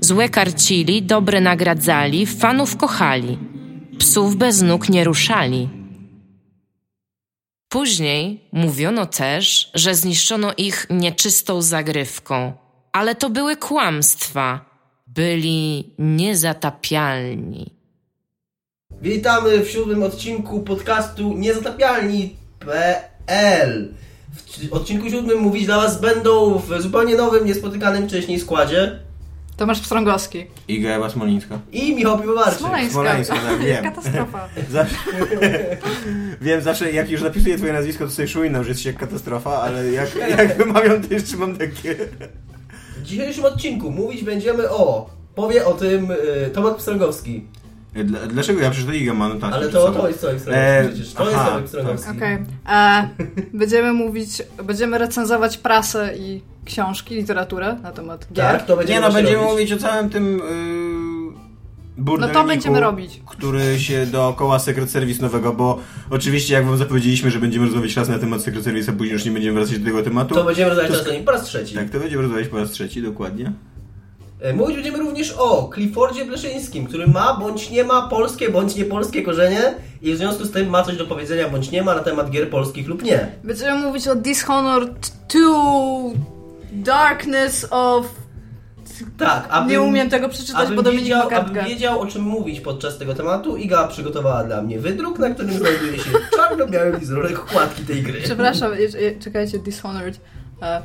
Złe karcili, dobre nagradzali, fanów kochali. Psów bez nóg nie ruszali. Później mówiono też, że zniszczono ich nieczystą zagrywką, ale to były kłamstwa. Byli niezatapialni. Witamy w siódmym odcinku podcastu Niezatapialni.pl W odcinku siódmym mówić dla Was będą w zupełnie nowym, niespotykanym wcześniej składzie Tomasz Pstrągowski. Iga Ewa Smolińska. i Michał Piwowarczyk. Smoleńska. Smoleńska, tak, wiem. Katastrofa. Zawsze, wiem, zawsze jak już zapisuję twoje nazwisko, to sobie szujnę, że jest jak katastrofa, ale jak, jak wymawiam, to jeszcze mam takie... W dzisiejszym odcinku mówić będziemy o... Powie o tym y, Tomek Pstrągowski. Dla, dlaczego ja przeczytam Iga ma notatki Ale to, to jest Tomek Pstrągowski E, przecież. To jest aha, Tomek Pstrągowski. Okej. E, Będziemy mówić, będziemy recenzować prasę i książki, literaturę na temat gier. Tak, to będziemy Nie no, będziemy robić. mówić o całym tym yy, No to będziemy robić. który się dookoła Secret Service nowego, bo oczywiście jak wam zapowiedzieliśmy, że będziemy rozmawiać raz na temat Secret Service, a później już nie będziemy wracać do tego tematu. To będziemy rozmawiać To po raz trzeci. Tak, to będziemy rozmawiać po raz trzeci, dokładnie. E, Mówić będziemy również o Cliffordzie Bleszyńskim, który ma bądź nie ma polskie bądź niepolskie korzenie i w związku z tym ma coś do powiedzenia bądź nie ma na temat gier polskich lub nie. Będziemy mówić o Dishonored 2 Darkness of... Tak, Nie umiem tego przeczytać, bo Dominik wiedział, ma abym wiedział o czym mówić podczas tego tematu, Iga przygotowała dla mnie wydruk, na którym znajduje się czarno-biały wizerunek okładki tej gry. Przepraszam, czekajcie, Dishonored. E,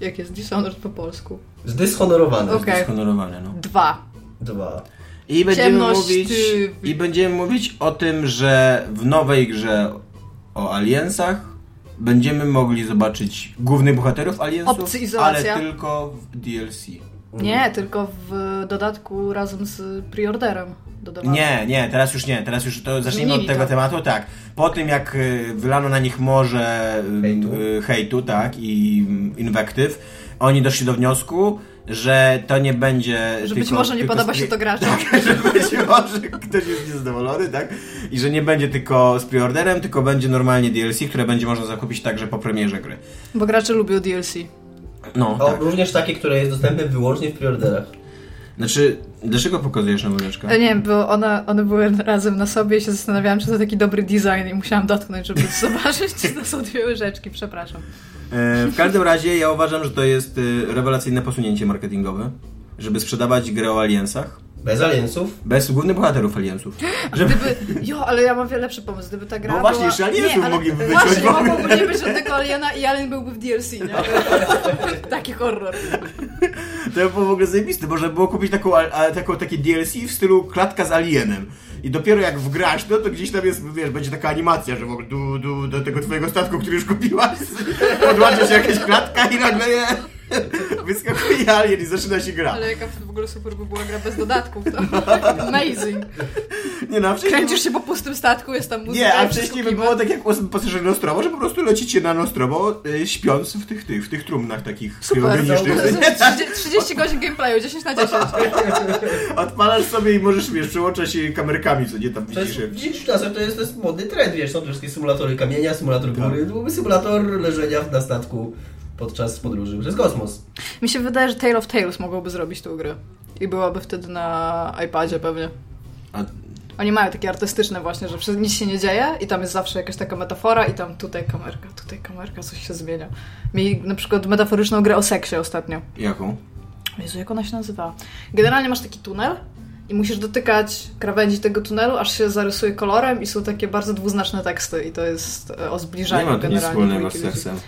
jak jest Dishonored po polsku? Zdyshonorowany. Okej. Honorowane, no. Dwa. Dwa. I będziemy Ciemność, mówić ty- i będziemy mówić o tym, że w nowej grze o Aliensach będziemy mogli zobaczyć głównych bohaterów Aliensów, ale tylko w DLC. Nie, tylko w dodatku razem z preorderem. Nie, nie, teraz już nie, teraz już to zacznijmy od tego to. tematu, tak. Po tym jak y, wylano na nich morze y, Hejtu. y, hejtu, tak, i mm, inwektyw, oni doszli do wniosku, że to nie będzie Że tylko, być może nie podoba się to graczom. że być może ktoś jest niezadowolony, tak? I że nie będzie tylko z preorderem, tylko będzie normalnie DLC, które będzie można zakupić także po premierze gry. Bo gracze lubią DLC. No, O, tak. Również takie, które jest dostępne wyłącznie w preorderach. Znaczy, dlaczego pokazujesz na łyżeczkę? E, Nie wiem, bo one, one były razem na sobie i się zastanawiałam, czy to taki dobry design i musiałam dotknąć, żeby zobaczyć, czy to są dwie łyżeczki, przepraszam. E, w każdym razie ja uważam, że to jest e, rewelacyjne posunięcie marketingowe, żeby sprzedawać grę o aliensach Bez aliensów. bez głównych bohaterów aliensów. Żeby... Gdyby, jo, ale ja mam wiele lepszy pomysł, gdyby ta gra No właśnie, była... jeszcze aliensów Nie, ale- mogliby wyciąć Właśnie, mogłoby nie być żadnego aliena i alien byłby w DLC, nie? Taki horror. To by było w ogóle zajebiste. Można było kupić taką, a, taką, takie DLC w stylu klatka z alienem. I dopiero jak wgrasz to, to gdzieś tam jest, wiesz, będzie taka animacja, że w ogóle du, du, do tego twojego statku, który już kupiłaś, podłącza się jakaś klatka i nagle je, wyskakuje alien i zaczyna się gra. Ale jaka w ogóle super by była gra bez dodatków, to amazing. Nie no, wcześniej... Kręcisz się po pustym statku, jest tam muzyka Nie, a wcześniej by było tak jak u pasażerzy Nostromo, że po prostu lecicie na Nostromo y, śpiąc w tych, tych, w tych trumnach takich Super, kryogenicznych. to- 30, 30 godzin gameplayu, 10 na 10. Odpalasz sobie i możesz, wiesz, przełączać się kamerkami, co nie tam widzisz. w dzisiejszych czasach to jest, to jest modny trend, wiesz, są wszystkie symulatory kamienia, symulator góry, to byłby symulator leżenia na statku podczas podróży przez kosmos. Mi się wydaje, że Tale of Tales mogłoby zrobić tą grę. I byłaby wtedy na iPadzie pewnie. A, Oni mają takie artystyczne właśnie, że przez nic się nie dzieje i tam jest zawsze jakaś taka metafora i tam tutaj kamerka, tutaj kamerka, coś się zmienia. Mieli na przykład metaforyczną grę o seksie ostatnio. jaką? Jezu, jak ona się nazywa? Generalnie masz taki tunel i musisz dotykać krawędzi tego tunelu, aż się zarysuje kolorem i są takie bardzo dwuznaczne teksty i to jest e, o Nie zbliżaniu ma to nic generalnie. wspólnego z dwójki ludzi.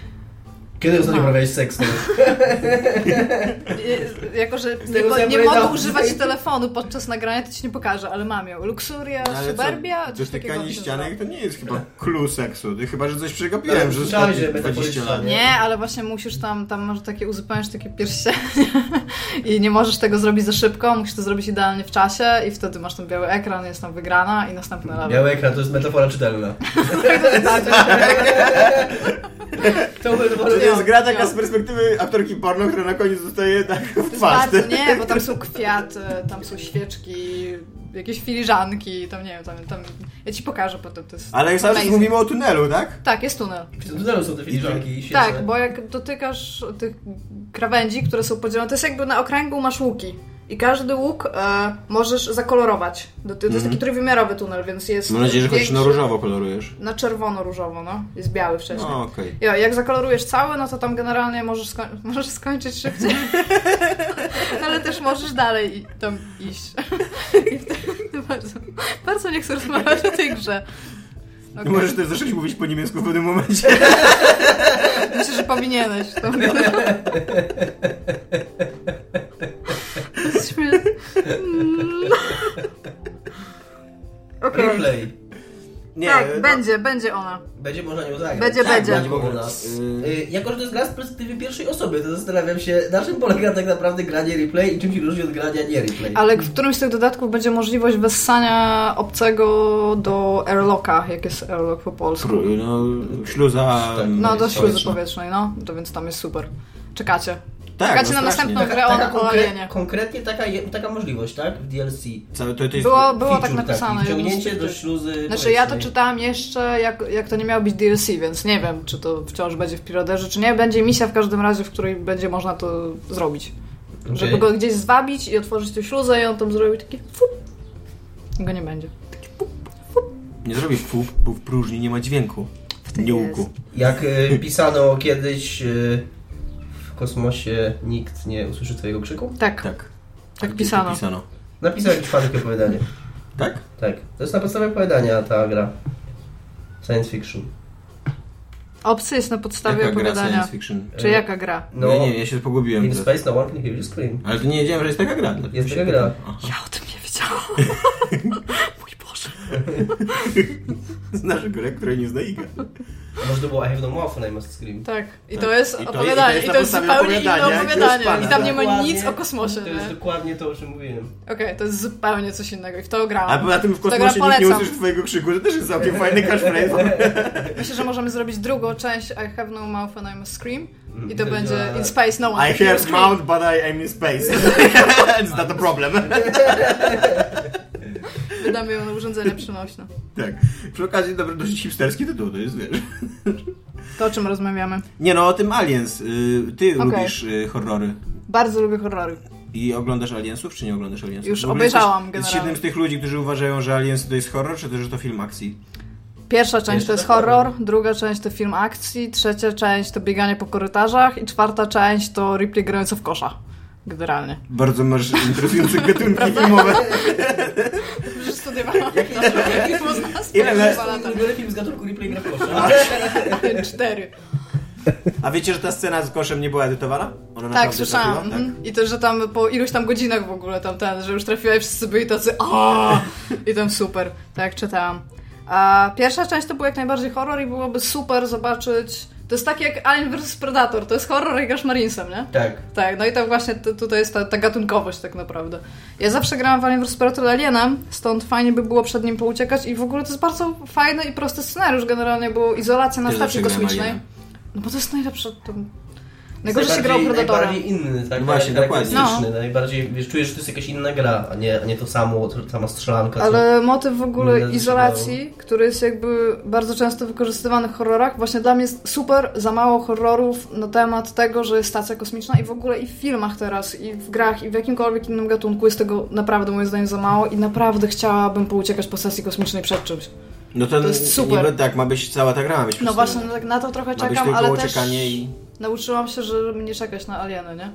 Kiedy ostatnio No. uprawiałeś seks? no? Jako, że nie, ja nie mogę używać telefonu podczas nagrania, to ci nie pokażę, ale mam ją. Luxuria, Ale Suburbia, co, coś takiego. dotykanie ścianek to nie jest chyba clue seksu. Chyba, że coś przegapiłem, że słyszałeś, ostatnie że 20 lat. Nie, ale właśnie musisz tam, tam masz takie, uzupełniać takie pierścienie i nie możesz tego zrobić za szybko, musisz to zrobić idealnie w czasie i wtedy masz ten biały ekran, jest tam wygrana i następny level. Biały ekran to jest metafora czytelna. To metafora To jest gra taka z perspektywy aktorki porno, która na koniec dostaje tak w twarz. bardzo, nie, bo tam są kwiaty, tam są świeczki, jakieś filiżanki, tam nie wiem, tam, tam ja ci pokażę potem, to jest Ale cały czas mówimy o tunelu, tak? Tak, jest tunel. W tym tunelu są te filiżanki i świece. Tak, bo jak dotykasz tych krawędzi, które są podzielone, to jest jakby na okręgu masz łuki. I każdy łuk e, możesz zakolorować. To, to jest taki trójwymiarowy tunel, więc jest. Mhm. Mam nadzieję, że chociaż na różowo kolorujesz. Na czerwono-różowo, no. Jest biały wcześniej. No okej. Jo, jak zakolorujesz cały, no to tam generalnie możesz, skoń możesz skończyć szybciej. Ale też możesz dalej i tam iść. I wtedy bardzo, bardzo nie chcę rozmawiać o tej grze. Okay. Możesz też zacząć mówić po niemiecku w pewnym momencie. Myślę, że powinieneś. To jest śmieszne. Mm. Okej. Replay. Nie, Tak, no, będzie, będzie ona. Będzie można nią zagrać. Będzie, tak, będzie. Będzie można. Y- Y, Jako, że to jest gra z perspektywy pierwszej osoby, to zastanawiam się, na czym polega tak naprawdę granie replay i czym się różni od grania nie replay. Ale w którymś z tych dodatków będzie możliwość wessania obcego do airlocka, jak jest airlock po polsku. No, śluza... Tak. No, do śluzy powietrznej, no. To więc tam jest super. Czekacie. Tak, Czekacie no na następną taka, grę o, taka o konkre- konkretnie taka, je- taka możliwość, tak? W DLC. To, to jest... Było, było tak napisane. taki, Wciągnięcie do śluzy Znaczy ja to czytałam jeszcze, jak, jak to nie miało być DLC, więc nie wiem, czy to wciąż będzie w Piraderze, czy nie. Będzie misja w każdym razie, w której będzie można to zrobić. Okej. Żeby go gdzieś zwabić i otworzyć tę śluzę i on tam zrobi taki fup. I go nie będzie. Nie zrobisz fu, bo w próżni nie ma dźwięku. jest. łuku. Jak y, pisano kiedyś y, w kosmosie, nikt nie usłyszy twojego krzyku? Tak, Tak. tak pisano. pisano. Napisał jakiś fan takie opowiadanie. Tak? Tak. To jest na podstawie opowiadania ta gra. Science fiction. Obcy jest na podstawie Jaka gra opowiadania. science fiction? Czy jaka gra? No, Nie, nie, ja się pogubiłem. In space no one can hear you scream. Ale to nie wiedziałem, że jest taka gra. Jest się taka pytam. Tak. gra. Aha. Ja o tym nie wiedziałam. Znasz grę, której nie zna Iga. Może to było I have no mouth and I must scream. Tak, i Tak. to jest I to- opowiadanie. i to jest zupełnie inne opowiadanie. I tam nie ma Dokładnie. nic o kosmosie, To jest nie? dokładnie to, o czym mówiłem. Okej, to jest zupełnie coś innego i w to grałam. A poza tym w kosmosie nikt nie usłyszy twojego krzyku, to też jest całkiem fajny catchphrase. Myślę, że możemy zrobić drugą część I have no mouth and I must scream. I to będzie in space no one I have mount, but I am in space. It's not a problem. Wydamy ją na urządzenia przenośne. tak. Przy okazji, dobry, dosyć hipsterski tytuł, to jest, wiesz. To o czym rozmawiamy. Nie no, o tym Aliens. Y, Ty Okej. lubisz y, horrory. Bardzo lubię horrory. I oglądasz Aliensów, czy nie oglądasz Aliensów? Już obejrzałam jesteś, generalnie. jednym z tych ludzi, którzy uważają, że Aliens to jest horror, czy też, że to film akcji? Pierwsza część Jeszcze to jest tak horror, druga część to film akcji, trzecia część to bieganie po korytarzach i czwarta część to Ripley grająca w kosza. Generalnie. Bardzo masz interesujące gatunki filmowe. Już studiowałam. Jest Było z nas Ile lata. ulubiony film z gatunku replay w kosza? Cztery. A wiecie, że ta scena z koszem nie była edytowana? Ona Tak, słyszałam. trafiła? mhm. I to, że tam po iluś tam godzinach w ogóle tam ten, że już trafiła i wszyscy byli tacy o I tam super. Tak, czytałam. A pierwsza część to był jak najbardziej horror i byłoby super zobaczyć... To jest tak jak Alien vs Predator, to jest horror jak grasz Marinesem, nie? Tak. Tak, no i to właśnie to, tutaj jest ta, ta gatunkowość tak naprawdę. Ja zawsze grałam w Alien vs Predator Alienem, stąd fajnie by było przed nim pouciekać i w ogóle to jest bardzo fajny i prosty scenariusz generalnie, bo izolacja na stacji kosmicznej. No bo to jest najlepsze... To... Najgorzej się Najbardziej- grał Predatora. Najbardziej inny, tak? No właśnie, charakterystyczny. dokładnie. Najbardziej, wiesz, czujesz, że to jest jakaś inna gra, a nie, a nie to samo, to sama strzelanka. co- Ale motyw w ogóle izolacji, który jest jakby bardzo często wykorzystywany w horrorach, właśnie dla mnie jest super za mało horrorów na temat tego, że jest stacja kosmiczna i w ogóle i w filmach teraz, i w grach, i w jakimkolwiek innym gatunku jest tego naprawdę moim zdaniem za mało i naprawdę chciałabym pouciekać po stacji kosmicznej przed czymś. No to, To jest super. Niby, tak, ma być cała ta gra, ma być No właśnie, no tak na to trochę Ma czekam, ale też i... nauczyłam się, żeby nie czekać na alieny, nie?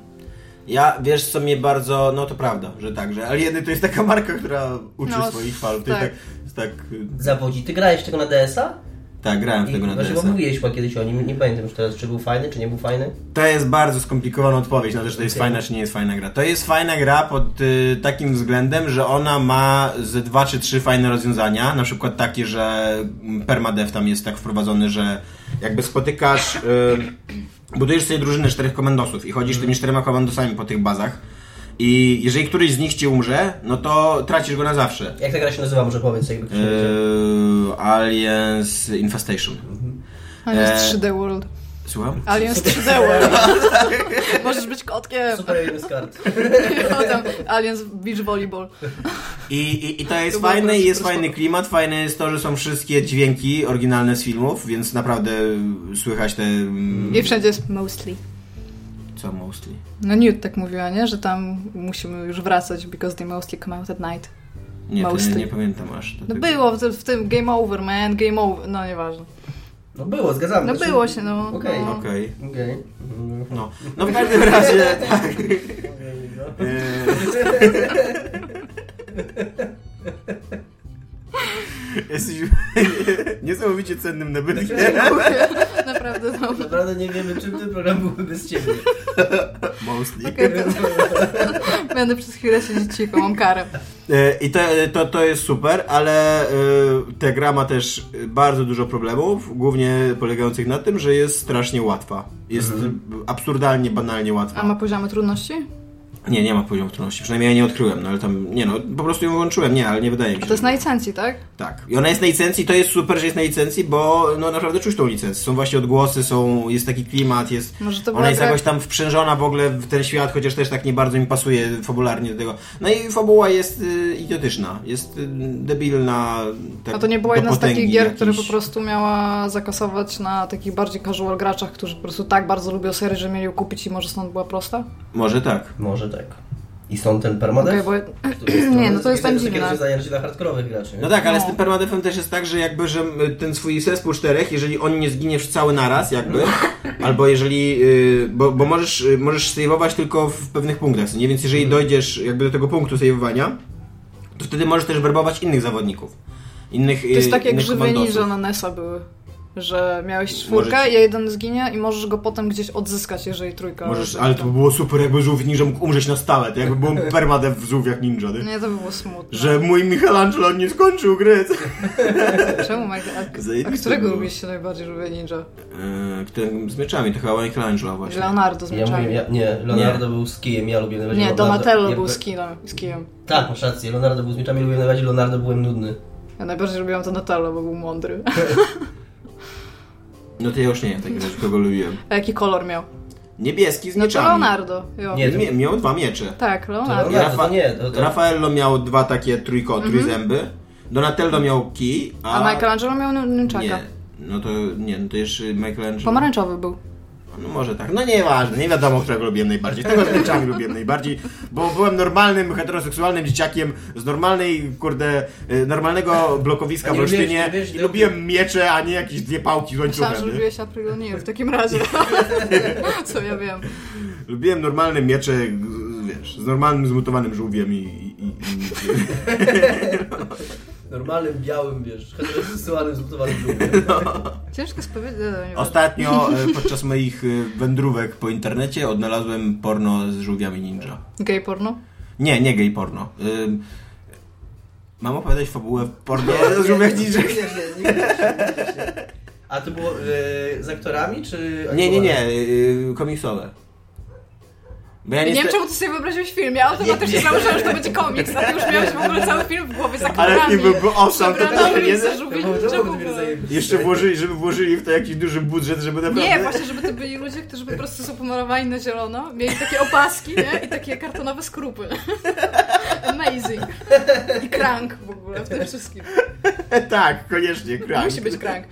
Ja, wiesz co mnie bardzo, no to prawda, że tak, że Alieny to jest taka marka, która uczy No, swoich fanów. To tak. jest tak, tak, y, Zawodzi. Ty grałeś tego na DS-a? Tak, grałem w I tego na właśnie, DS. bo mówiłeś chyba kiedyś o nim, nie pamiętam już teraz, czy był fajny, czy nie był fajny. To jest bardzo skomplikowana odpowiedź na to, czy to jest Okej. fajna, czy nie jest fajna gra. To jest fajna gra pod y, takim względem, że ona ma ze dwa czy trzy fajne rozwiązania. Na przykład takie, że mm, permadev tam jest tak wprowadzony, że jakby spotykasz, y, budujesz sobie drużynę czterech komandosów i chodzisz tymi czterema komandosami po tych bazach. I jeżeli któryś z nich ci umrze, no to tracisz go na zawsze. Jak ta gra się nazywa, może powiedz, jakby ktoś. Yy, Aliens Infestation. Aliens E, 3D World. Słucham? Aliens 3D World. Możesz być kotkiem. Super jeden z kart. Potem Aliens Beach Volleyball. I, i, I to jest To fajne, jest super fajny klimat, fajne jest to, że są wszystkie dźwięki oryginalne z filmów, więc naprawdę słychać te... mm, I wszędzie jest mostly. Co mostly? No Newt tak mówiła, nie? Że tam musimy już wracać because they mostly come out at night. Nie, nie, Mostly. nie pamiętam aż. No tego. było w, w tym Game Over, man, Game Over. No nieważne. No było, zgadzamy No Znaczy- było się, no. Okej. no. Okej, Okej. no. No w każdym razie, tak. Jesteś niesamowicie cennym nabytkiem. Dziękuję. Naprawdę no. Naprawdę nie wiemy, czym ten program byłby bez ciebie. Mostly. Okej, to- Będę przez chwilę siedzieć cicho, mam karę. E, I to, to, to jest super, ale e, ta gra ma też bardzo dużo problemów, głównie polegających na tym, że jest strasznie łatwa. Jest absurdalnie, banalnie łatwa. A ma poziomy trudności? Nie, nie ma poziomu trudności, przynajmniej ja nie odkryłem, no ale tam, nie no, po prostu ją włączyłem, nie, ale nie wydaje mi się. A to jest na licencji, tak? Tak. I ona jest na licencji, to jest super, że jest na licencji, bo no naprawdę czuć tą licencję. Są właśnie odgłosy, są, jest taki klimat, jest... Może to Ona jest gra- jakoś tam wprzężona w ogóle w ten świat, chociaż też tak nie bardzo mi pasuje fabularnie do tego. No i fabuła jest y, idiotyczna, jest y, debilna. Tak A to nie była jedna z takich gier, jakiejś. która po prostu miała zakasować na takich bardziej casual graczach, którzy po prostu tak bardzo lubią serię, że mieli ją kupić i może stąd była prosta? Może tak. Może tak. I stąd ten permadeath? Okej, bo... jest- Nie, no to jest tam dziwne. rozwiązanie raczej dla hardkorowych graczy. nie? No tak, ale No. z tym permadefem też jest tak, że jakby, że y, ten swój zespół czterech, jeżeli on nie zginie cały naraz, jakby, albo jeżeli, y, bo, bo możesz, y, możesz saveować tylko w pewnych punktach, nie? Więc jeżeli dojdziesz jakby do tego punktu saveowania, to wtedy możesz też werbować innych zawodników. Innych To jest tak jak żywe ninja na NES-a były. Że miałeś czwórkę Możecie- i jeden zginie i możesz go potem gdzieś odzyskać, jeżeli trójka... Możesz, ale to by było super, jakby żółw ninja mógł umrzeć na stałe, to jakby był permadef żółw jak ninja, nie? Nie, to by było smutne. Że mój Michelangelo nie skończył gry. Czemu, Michael? A, a którego było. lubisz się najbardziej, żywe ninja? Yy, którym z mieczami, to chyba Michelangelo właśnie. Leonardo z Ja mieczami. mówię, ja, nie, Leonardo był z kijem, ja lubię najbardziej Nie, Leonardo. Donatello ja, był z kijem. Z kijem. Tak, masz rację, Leonardo był z mieczami, lubię najbardziej, Leonardo byłem nudny. Ja najbardziej lubiłam Donatello, bo był mądry. No to ja już nie wiem, takiego, kogo lubiłem. A jaki kolor miał? Niebieski z No to mieczami. Leonardo. Jo. Nie, Mie- miał dwa miecze. Tak, To Leonardo. Leonardo, to nie, to, to... Raffaello miał dwa takie trójko, Mhm. trójzęby. Donatello miał kij, a... A Michelangelo miał nunchaka. Nie, no to nie, no to jeszcze Michelangelo... Pomarańczowy był. No może tak, no nieważne, nie wiadomo, którego lubiłem najbardziej. Tego z mieczami lubiłem najbardziej, bo byłem normalnym, heteroseksualnym dzieciakiem z normalnej, kurde, y, normalnego blokowiska w Olsztynie i lubiłem miecze, a nie jakieś dwie pałki z Myślałam, łańcuchem. że nie? lubiłeś Aprilonie w takim razie. Co ja wiem. Lubiłem normalne miecze, wiesz, z normalnym zmutowanym żółwiem i... i, i, Normalnym, białym, wiesz, heteroseksualnym, zbudowanym żółwiem. Ciężko jest powiedzieć. nie wiem. Ostatnio e, podczas moich e, wędrówek po internecie odnalazłem porno z żółwiami ninja. Gay porno? Nie, nie gay porno. Ym, mam opowiadać fabułę w porno z żółwiach ninja? Nie, nie, nie. A to było e, z aktorami, czy... Nie, nie, nie, y, komiksowe. Bo ja Ja nie wiem, czemu ty sobie wyobraziłeś film. Ja automatycznie Nie, nie. założyłam, że to będzie komiks, a ty już miałeś w ogóle cały film w głowie z aktorami. Ale nie byłby awesome, to też Przebranami nie za zajebiste. Jeszcze włożyli, żeby włożyli w to jakiś duży budżet, żeby naprawdę... Nie, właśnie, żeby to byli ludzie, którzy po prostu są pomalowani na zielono, mieli takie opaski, nie? I takie kartonowe skrupy. Amazing. I crank w ogóle w tym wszystkim. tak, koniecznie, krank. Musi być crank.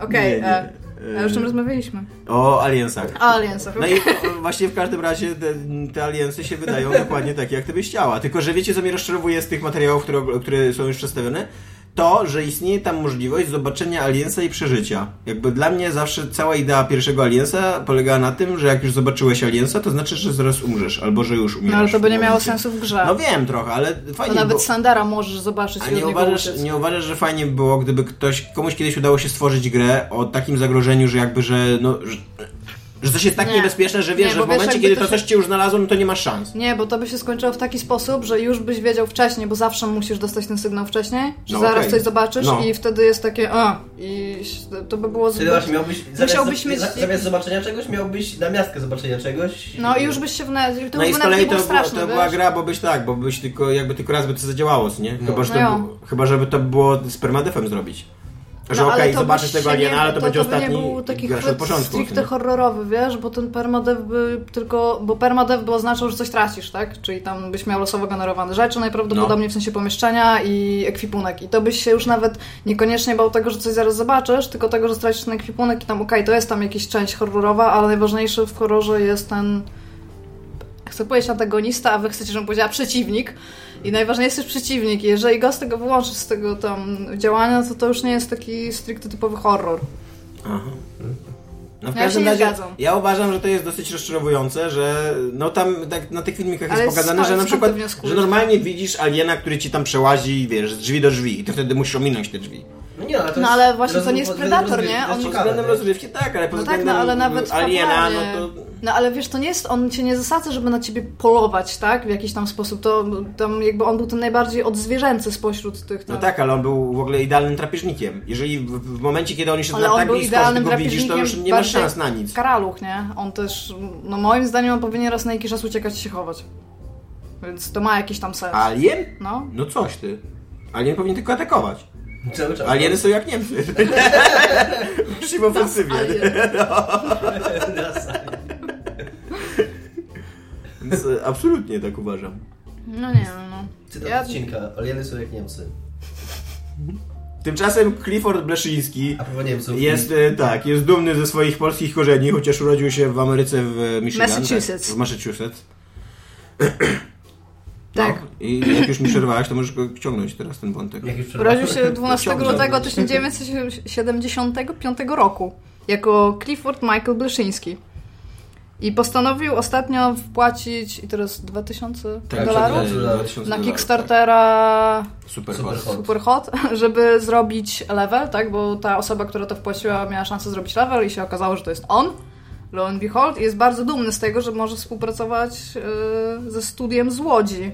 Okej, Nie, nie. e, a o czym rozmawialiśmy? O aliensach. O Aliensach. No i właśnie w każdym razie te, te aliensy się wydają dokładnie takie, jak ty byś chciała. Tylko, że wiecie, co mnie rozczarowuje z tych materiałów, które, które są już przedstawione? To, że istnieje tam możliwość zobaczenia Aliensa i przeżycia. Jakby dla mnie zawsze cała idea pierwszego Aliensa polegała na tym, że jak już zobaczyłeś Aliensa, to znaczy, że zaraz umrzesz, albo że już umierasz. No ale to by nie miało sensu w grze. No wiem trochę, ale to fajnie nawet było. Sandara możesz zobaczyć A nie uważasz, nie uważasz, że fajnie by było, gdyby ktoś, komuś kiedyś udało się stworzyć grę o takim zagrożeniu, że jakby, że no, że, że coś jest tak Nie. niebezpieczne, że wiesz, Nie, że w wiesz, momencie, kiedy to się- coś cię już znalazło, no to nie masz szans. Nie, bo to by się skończyło w taki sposób, że już byś wiedział wcześniej, bo zawsze musisz dostać ten sygnał wcześniej, że No zaraz okej. coś zobaczysz No. i wtedy jest takie a i to by było Wtedy zbyt... właśnie miałbyś, zamiast, Musiałbyś mieć- zamiast zobaczenia czegoś, miałbyś namiastkę zobaczenia czegoś. No i już byś się to No i z kolei to, straszne, to była gra, bo byś tak, bo byś tylko, jakby tylko raz by to zadziałało, nie? Chyba, że to, No chyba, żeby to było z permadefem zrobić. Że No, okej, to zobaczysz tego aliena, nie- ale to, będzie to ostatni nie był taki grasz od początku. stricte horrorowy, wiesz, bo ten permadev by tylko, bo permadev by oznaczał, że coś tracisz, tak? Czyli tam byś miał losowo generowane rzeczy, najprawdopodobniej No. w sensie pomieszczenia i ekwipunek. I to byś się już nawet niekoniecznie bał tego, że coś zaraz zobaczysz, tylko tego, że stracisz ten ekwipunek i tam okej, to jest tam jakaś część horrorowa, ale najważniejszy w horrorze jest ten chcę powiedzieć antagonista, a wy chcecie, żebym powiedziała przeciwnik. I najważniejszy jest przeciwnik. Jeżeli go z tego wyłączysz, z tego tam działania, to to już nie jest taki stricte typowy horror. Aha. No w Ja każdym razie, ja uważam, że to jest dosyć rozczarowujące, że no tam tak, na tych filmikach Ale jest pokazane, że na przykład, że normalnie widzisz aliena, który ci tam przełazi, wiesz, z drzwi do drzwi i ty wtedy musisz ominąć te drzwi. No nie, ale to No jest ale właśnie to nie jest Predator, nie? On- Pod względem rozrywki tak, ale pod No tak, względem no ale nawet aliena, no fabularnie. to... No ale wiesz, to nie jest, on cię nie zasadza, żeby na ciebie polować, tak? W jakiś tam sposób. To tam jakby on był ten najbardziej odzwierzęcy spośród tych tam. No tak, ale on był w ogóle idealnym drapieżnikiem. Jeżeli w, w momencie, kiedy on już jest Ale na on tak był blisko, idealnym go widzisz, to już nie masz bardziej szans na nic. Karaluch, nie? On też, no moim zdaniem on powinien raz na jakiś czas uciekać i się chować. Więc to ma jakiś tam sens. Alien? No. No coś ty. Alien powinien tylko atakować. Cały czas. Alieny są jak Niemcy. Szli w ofensywie. Sali. Więc e, absolutnie tak uważam. No nie wiem, no. Cytat Ja- odcinka. Alieny są jak Niemcy. Tymczasem Clifford Bleszyński A propos Niemców. jest, e, tak, jest dumny ze swoich polskich korzeni, chociaż urodził się w Ameryce w Michigan. Massachusetts. Tak, w Massachusetts. Tak. No, I jak już mi przerwałaś, to możesz go ciągnąć teraz ten wątek. Urodził się 12 Ciągle. lutego 1975 roku jako Clifford Michael Bleszyński. I postanowił ostatnio wpłacić, i teraz 2000 Tak, dolarów? 2000 Na Kickstartera Tak. Super, Super hot. hot. Super Hot, żeby zrobić level, tak? Bo ta osoba, która to wpłaciła, miała szansę zrobić level i się okazało, że to jest on. Lo and behold, i jest bardzo dumny z tego, że może współpracować yy, ze studiem z Łodzi.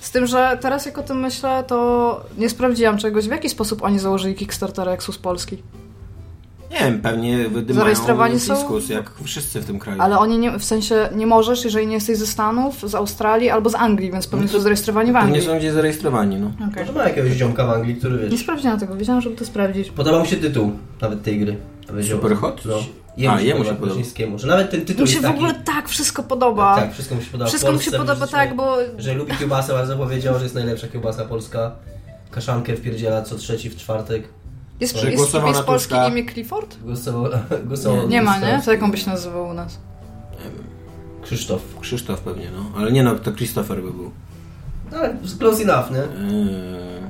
Z tym, że teraz jak o tym myślę, to nie sprawdziłam czegoś, w jaki sposób oni założyli Kickstarter Exus Polski. Nie wiem, pewnie wydymają Zarejestrowani są- fiskus, jak wszyscy w tym kraju. Ale oni nie, w sensie nie możesz, jeżeli nie jesteś ze Stanów, z Australii albo z Anglii, więc pewnie No to- są zarejestrowani w To nie Anglii. są gdzie zarejestrowani, no. Okej. Może ma jakiegoś ziomka w Anglii, który Nie wiesz. sprawdziłam tego, wiedziałam, żeby to sprawdzić. Podobał mi się tytuł nawet tej gry. Super hot? No. A, jemu się podoba. Że nawet ten tytuł Mi się jest w taki... ogóle tak wszystko podoba. Tak, wszystko mu się podoba. w Wszystko mi się Polsce, podoba że- tak, bo Że lubi kiełbasę, bardzo powiedział, że jest najlepsza kiełbasa polska. Kaszankę wpierdziela co trzeci w czwartek. jest, Że jest, głosował jest na polski Tuska. imię Clifford? Głosował... głosował Nie ma, nie? To jak on by się nazywał u nas? Krzysztof. Krzysztof pewnie, no. Ale nie no, to Christopher by był. No, ale close enough, nie? Eee,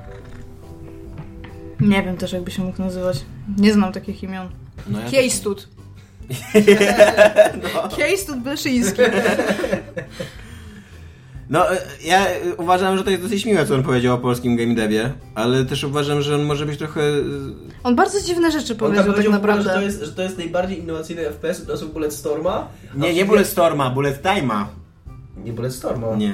Nie wiem też, jakby się mógł nazywać. Nie znam takich imion. no ja Kiejstud. Kiejstud Bleszyński. No, e, ja uważam, że to jest dosyć miłe, co on powiedział o polskim game devie, ale też uważam, że on może być trochę... e, On bardzo dziwne rzeczy On powiedział tak tak powiedział w ogóle, że to, naprawdę. jest, że to jest najbardziej innowacyjny FPS od czasu Bulletstorma. Nie, nie Bullet Storma, Bullet Time'a. Nie Bulletstorma. Nie.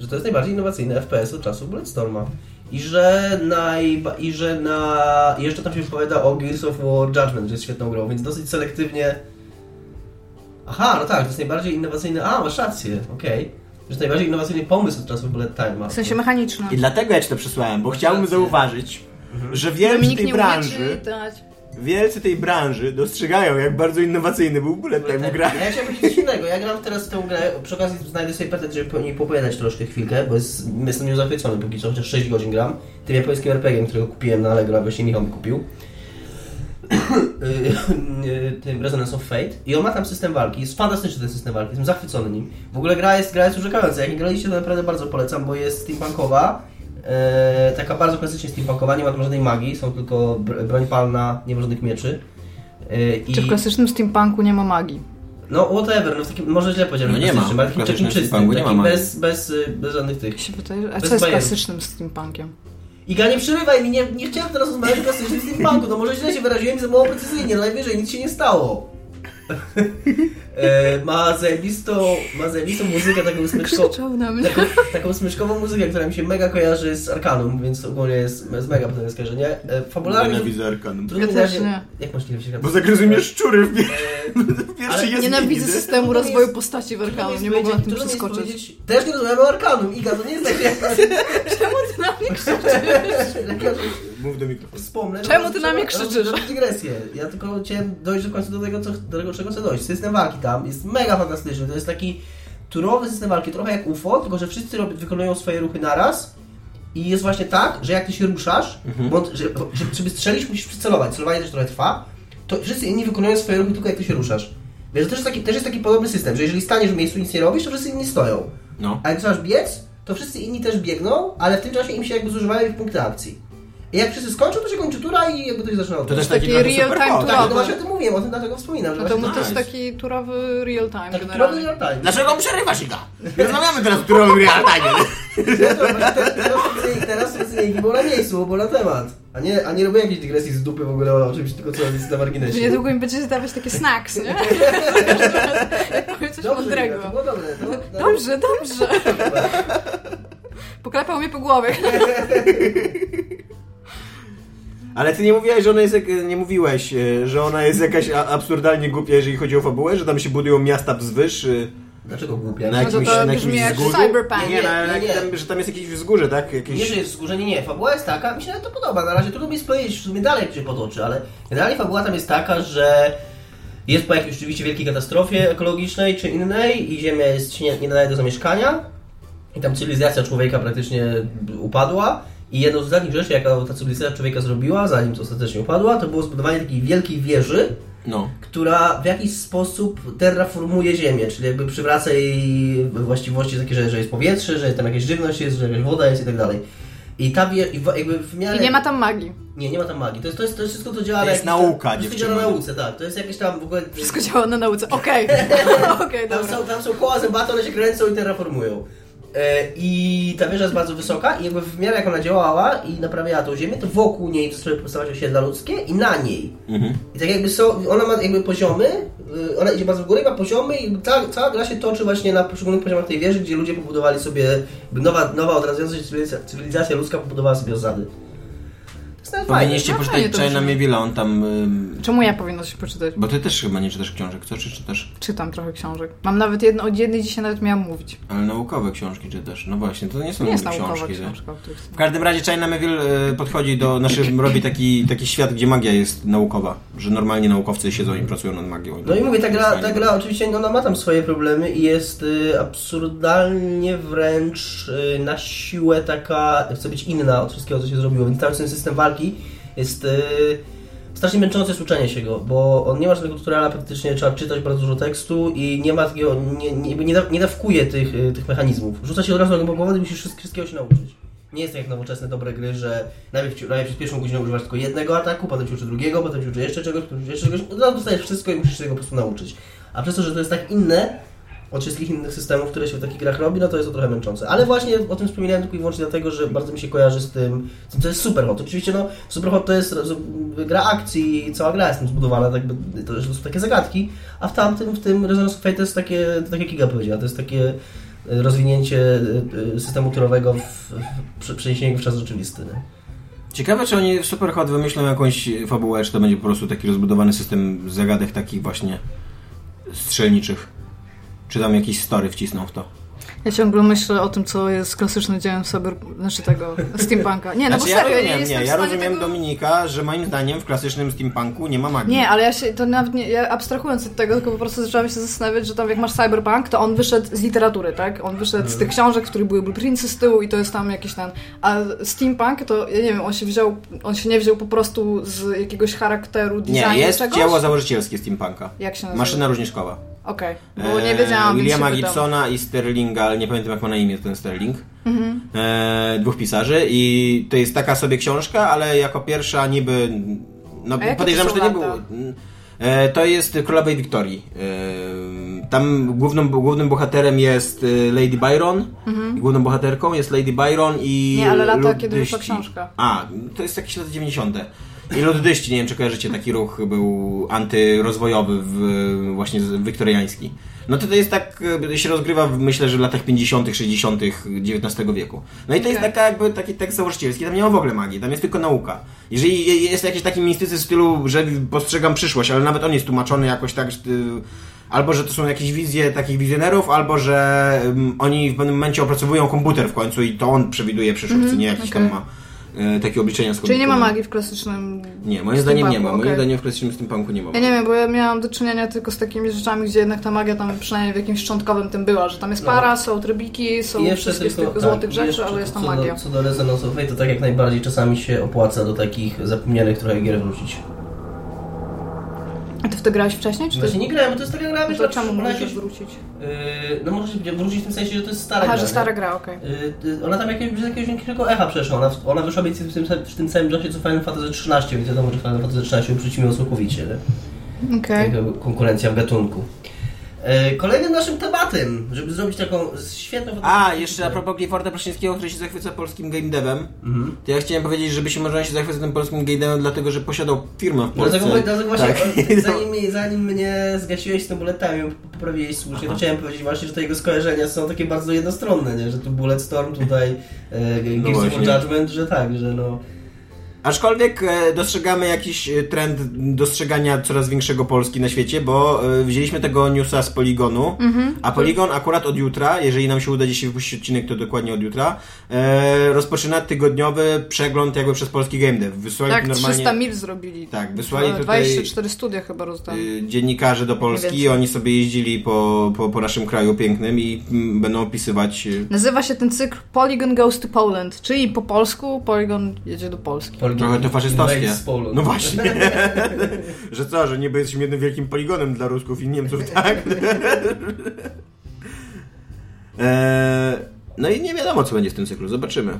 Że to jest najbardziej innowacyjny FPS od czasu Bulletstorma. I że, najba- I że na... i jeszcze tam się wypowiada o Gears of War Judgment, że jest świetną grą, więc dosyć selektywnie... Aha, no tak, to jest najbardziej innowacyjny... A, masz rację, okej. Że to jest najbardziej innowacyjny pomysł od czasu Bullet Time'a. W sensie mechanicznym. I dlatego ja ci to przesłałem, bo chciałbym zauważyć, że wielcy Dominik tej branży, czytać. Wielcy tej branży dostrzegają, jak bardzo innowacyjny był Bullet Time w grach. Ja chciałem powiedzieć innego. Ja gram teraz w tę grę, przy okazji znajdę sobie petet, żeby po niej popowiadać troszkę chwilkę, bo jest, jestem nią zachwycony póki co, chociaż 6 godzin gram. Tym japońskim RPG, którego kupiłem na Allegro, a właśnie Michał mi kupił. tym Resonance of Fate i on ma tam system walki, jest fantastyczny ten system walki, jestem zachwycony nim. W ogóle gra jest, gra jest urzekająca, jak nie graliście to naprawdę bardzo polecam, bo jest steampunkowa, E, taka bardzo klasycznie steampunkowa, nie ma tam żadnej magii, są tylko br- broń palna, nie ma żadnych mieczy. E, i, Czy w klasycznym steampunku nie ma magii? No whatever, no w takim, może źle powiedziałem, No nie ma. ale W takim, takim czystym, steampunku nie ma takim magii. bez, bez, y, bez żadnych tych. Się a Bez co jest klasycznym steampunkiem? Iga, nie przerywaj mi, nie, nie chciałem teraz rozmawiać o klasycznym steampunku, no może źle się wyraziłem i za mało precyzyjnie, no najwyżej nic się nie stało. e, ma zajebistą, ma zajebistą muzykę, taką smyczkową, taką, taką smyczkową muzykę, która mi się mega kojarzy z Arkanum, więc ogólnie jest, jest mega potem skojarzenie. E, fabularnie... Nienawidzę Arkanum. Trudno Ja też razie- nie. Jak masz nie lubić Bo zagryzły mnie szczury w E, pierwszy Ale jest Nienawidzę systemu rozwoju jest- postaci w Arkanum, nie mogę na tym przeskoczyć. Też nie rozmawiamy o Arkanum, Iga, to nie jest tak jak... Czemu ty na mnie krzyczysz? Mów do mikrofonu. wspomnę... Czemu ty na mnie krzyczysz? roz- dygresję. Ja tylko chciałem dojść do końca do tego, co, do tego czego chcę dojść. System walki tam jest mega fantastyczny. To jest taki turowy system walki, trochę jak UFO, tylko że wszyscy robią, wykonują swoje ruchy naraz. I jest właśnie tak, że jak ty się ruszasz, bo że, że, żeby strzelić, musisz przycelować. Celowanie też trochę trwa. To wszyscy inni wykonują swoje ruchy tylko jak ty się ruszasz. Więc to też, jest taki, też jest taki podobny system, że jeżeli staniesz w miejscu i nic nie robisz, to wszyscy inni stoją. No. A jak zaczynasz biec, to wszyscy inni też biegną, ale w tym czasie im się jakby zużywają ich punkty akcji. I jak wszyscy skończą, to się kończy tura i jakby to się zaczyna To też taki Taki real super time hot. Tak, turowy. no właśnie o tym mówiłem, o tym dlatego wspominam, że No to, właśnie to jest taki turowy real time taki turowy real time. Dlaczego przerywasz Iga? Rozmawiamy teraz o turowym real time. No Teraz specjalnie było na miejscu, było na temat. A nie, a nie robię jakiejś dygresji z dupy w ogóle o czymś, tylko co jest na marginesie. niedługo mi będziecie dawać takie snacks, nie? Jak powiem coś Dobrze, mądrego. to było dobre. To, Dobrze, dobrze. Poklepał mnie po głowie. Ale ty nie mówiłeś, że ona jest, jak- nie mówiłeś, e, że ona jest jakaś absurdalnie głupia, jeżeli chodzi o fabułę, że tam się budują miasta wzwyż e, Dlaczego głupia? na No to jakimś, to na jakimś jak wzgórzu. cyberpunk. Nie, nie, Nie, nie, nie. Tam, że tam jest jakieś wzgórze, tak? Jakieś... Nie, że jest wzgórzenie, nie. Fabuła jest taka, mi się nawet to podoba. Na razie trudno mi jest powiedzieć w sumie dalej, jak się potoczy, ale generalnie fabuła tam jest taka, że jest po jakiejś oczywiście wielkiej katastrofie ekologicznej czy innej i Ziemia jest, się nie, nie nadaje do zamieszkania i tam cywilizacja człowieka praktycznie upadła i jedną z ostatnich rzeczy, jaka ta cywilizacja człowieka zrobiła, zanim to ostatecznie upadła, to było zbudowanie takiej wielkiej wieży, No. która w jakiś sposób terraformuje Ziemię, czyli jakby przywraca jej właściwości takie, że, że jest powietrze, że tam jakaś żywność jest, że jakaś woda jest i tak dalej. I ta wie, i w- jakby w miarę... I nie ma tam magii. Nie, nie ma tam magii. To jest, to jest, to jest wszystko, co działa To na jest nauka, tam, To dziewczyny. działa na nauce, tak. To jest jakieś tam w ogóle... Wszystko działa na nauce. Okej. Okej, Tam dobra. są, tam są koła zębate, one się kręcą i terraformują. E, I ta wieża jest bardzo wysoka i jakby w miarę jak ona działała i naprawiała tą ziemię, to wokół niej zaczęły powstawać osiedla ludzkie i na niej. Mhm. I tak jakby są, ona ma jakby poziomy, y, ona idzie bardzo w górę, ma poziomy i cała, cała gra się toczy właśnie na poszczególnych poziomach tej wieży, gdzie ludzie pobudowali sobie, nowa, nowa odradzająca się cywilizacja, cywilizacja ludzka pobudowała sobie osady. Fajne. Powinniście no poczytać China. Mivila, on tam... ym, Czemu ja powinno się poczytać? Bo ty też chyba nie czytasz książek, co? Czy czytasz? Czytam trochę książek. Mam nawet jedno, od jednej dzisiaj nawet miałam mówić. Ale naukowe książki czytasz. No właśnie, to nie są To nie jest książki. książka, której W każdym razie China Meville y, podchodzi do, znaczy robi taki, taki świat, gdzie magia jest naukowa, że normalnie naukowcy siedzą i pracują nad magią. No i mówię, ta gra, ta gra oczywiście ona ma tam swoje problemy i jest y, absurdalnie wręcz y, na siłę taka, chce być inna od wszystkiego, co się zrobiło, więc cały ten system walki jest y, strasznie męczące jest uczenie się go, bo on nie ma żadnego tutoriala praktycznie, trzeba czytać bardzo dużo tekstu i nie ma takiego, nie, nie, nie, nie dawkuje tych, y, tych mechanizmów. Rzuca się od razu na głęboką i musisz wszystk- wszystkiego się nauczyć. Nie jest tak jak nowoczesne dobre gry, że najpierw, najpierw przez pierwszą godzinę używasz tylko jednego ataku, potem ci uczy drugiego, potem ci uczy jeszcze czegoś, potem ci jeszcze czegoś, od dostajesz wszystko i musisz się tego po prostu nauczyć. A przez to, że to jest tak inne od wszystkich innych systemów, które się w takich grach robi, no to jest to trochę męczące. Ale właśnie o tym wspominałem tylko i wyłącznie dlatego, że bardzo mi się kojarzy z tym, co jest Superhot. Oczywiście no, Superhot to jest gra akcji i cała gra jest tym zbudowana, tak, by- to są takie zagadki, a w tamtym, w tym Resonance Fate to jest takie, to tak jak Giga powiedziała, to jest takie e, rozwinięcie e, e, systemu turowego, w, w, w czas rzeczywisty. nie? Ciekawe, czy oni w Superhot wymyślą jakąś fabułę, czy to będzie po prostu taki rozbudowany system zagadek takich właśnie strzelniczych. Czy tam jakiś story wcisną w to. Ja ciągle myślę o tym, co jest klasycznym dziełem cyber... znaczy tego steampunka. Nie, no znaczy, bo serio, ja rozumiem, nie, w ja rozumiem tego... Dominika, że moim zdaniem w klasycznym steampunku nie ma magii. Nie, ale ja się, to nawet nie, ja abstrahując od tego, tylko po prostu zaczęłam się zastanawiać, że tam jak masz cyberpunk, to on wyszedł z literatury, tak? On wyszedł z tych książek, w których były blueprintsy z tyłu i to jest tam jakiś ten... A steampunk, to ja nie wiem, on się wziął, on się nie wziął po prostu z jakiegoś charakteru, designu Nie, jest czegoś? dzieło założycielskie steampunka. Jak się nazywa? Maszyna różniczkowa. Okej, bo nie wiedziałam, więc Williama. Gibsona i Sterlinga, ale nie pamiętam jak ma na imię ten Sterling. e, dwóch pisarzy i to jest taka sobie książka, ale jako pierwsza niby, no podejrzewam, że to nie było... E, to jest Królowej Wiktorii. E, tam główną, głównym bohaterem jest e, Lady Byron. I główną bohaterką jest Lady Byron i Nie, ale lata, kiedy wyszła książka. A, to jest jakieś lata 90. I luddyści, nie wiem czy kojarzycie, taki ruch był antyrozwojowy, w, właśnie wiktoriański. No to to jest tak, e, się rozgrywa w, myślę, że w latach 50., 60. XIX wieku. No i to jest Okej. taka jakby taki tekst założycielski, tam nie ma w ogóle magii, tam jest tylko nauka. Jeżeli je- jest jakiś taki mistycyzm w stylu, że postrzegam przyszłość, ale nawet on jest tłumaczony jakoś tak, że, y, albo że to są jakieś wizje takich wizjonerów, albo że ym, oni w pewnym momencie opracowują komputer w końcu i to on przewiduje przyszłość, co nie jakiś okej. tam ma y, takie obliczenia Czyli nie ma skomplikowane. magii w klasycznym... Nie, moim zdaniem nie ma. steampunku, Moim zdaniem w klasycznym steampunku nie ma. Ja nie wiem, bo ja miałam do czynienia tylko z takimi rzeczami, gdzie jednak ta magia tam przynajmniej w jakimś szczątkowym tym była, że tam jest No. para, są trybiki, są I jeszcze wszystkie tylko, tak, złotych rzeczy, jeszcze ale jest tam co magia. Do, co do Fate, to tak jak najbardziej czasami się opłaca do takich zapomnianych trochę gier wrócić. A ty w to grałeś wcześniej, czy ty... Właśnie nie grałem, bo to jest taka gra, No wiesz, to czemu ona możesz jakieś, wrócić? yy, No możesz wrócić w tym sensie, że to jest stara Aha, gra. że nie? stara gra, okej. Yy, yy, ona tam jakiegoś, bez jakiegoś większego echa przeszła. Ona, ona wyszła mniej w tym, w tym samym czasie co Final Fantasy XIII, więc wiadomo, że Final Fantasy XIII uprzeciwniło całkowicie. Nie? Okej. Jako konkurencja w gatunku. Yy, Kolejnym naszym tematem, żeby zrobić taką świetną... A, jeszcze a propos Clifforda Praszyńskiego, który się zachwyca polskim game devem, Mhm. to ja chciałem powiedzieć, żeby się można się zachwycać tym polskim game devem, dlatego że posiadał firmę w Polsce. Dlatego, dlatego właśnie, Tak. zanim, zanim mnie zgasiłeś z tym bulletami, poprawiłeś słusznie, to chciałem powiedzieć właśnie, że te jego skojarzenia są takie bardzo jednostronne, nie? że tu Bulletstorm, tutaj e, No Gears of właśnie. Judgment, że tak, że no... Aczkolwiek e, dostrzegamy jakiś e, trend dostrzegania coraz większego Polski na świecie, bo e, wzięliśmy tego newsa z Poligonu, a Poligon akurat od jutra, jeżeli nam się uda dzisiaj wypuścić odcinek, to dokładnie od jutra, rozpoczyna tygodniowy przegląd jakby przez polski game dev. Wysłali Tak, normalnie... 300 mil zrobili. Tak, wysłali No, tutaj 24 studia chyba rozdali. dziennikarzy do Polski i oni sobie jeździli po, po, po naszym kraju pięknym i mm, będą opisywać... Nazywa się ten cykl Polygon Goes to Poland, czyli po polsku Polygon jedzie do Polski. Trochę to faszystowskie. Invades Poland. No właśnie. że co, że niby jesteśmy jednym wielkim poligonem dla Rusków i Niemców, tak? eee, no i nie wiadomo, co będzie w tym cyklu. Zobaczymy.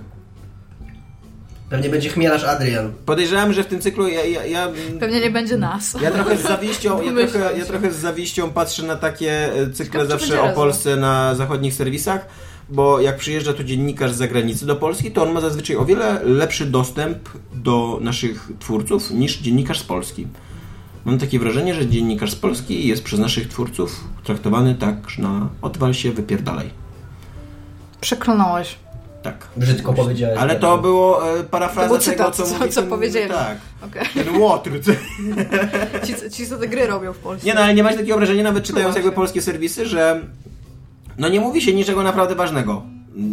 Pewnie będzie chmielarz Adrian. Podejrzewam, że w tym cyklu ja, ja, ja, Pewnie nie będzie nas. ja trochę z zawiścią, ja trochę, ja trochę z zawiścią patrzę na takie e, cykle Ciekawe, zawsze o razem. Polsce na zachodnich serwisach, bo jak przyjeżdża tu dziennikarz z zagranicy do Polski, to on ma zazwyczaj o wiele lepszy dostęp do naszych twórców niż dziennikarz z Polski. Mam takie wrażenie, że dziennikarz z Polski jest przez naszych twórców traktowany tak, że na odwal się, wypierdalaj. Przeklnąłeś. Tak. Brzydko powiedziałeś. Ale to było e, parafraza To był tego, cytat, co, co- co ten, powiedzieli. Tak. Okej. Ten łotr. co- Ci, co- ci, co te gry robią w Polsce. Nie no, ale nie masz takiego wrażenia, nawet czytając właśnie. jakby polskie serwisy, że no nie mówi się niczego naprawdę ważnego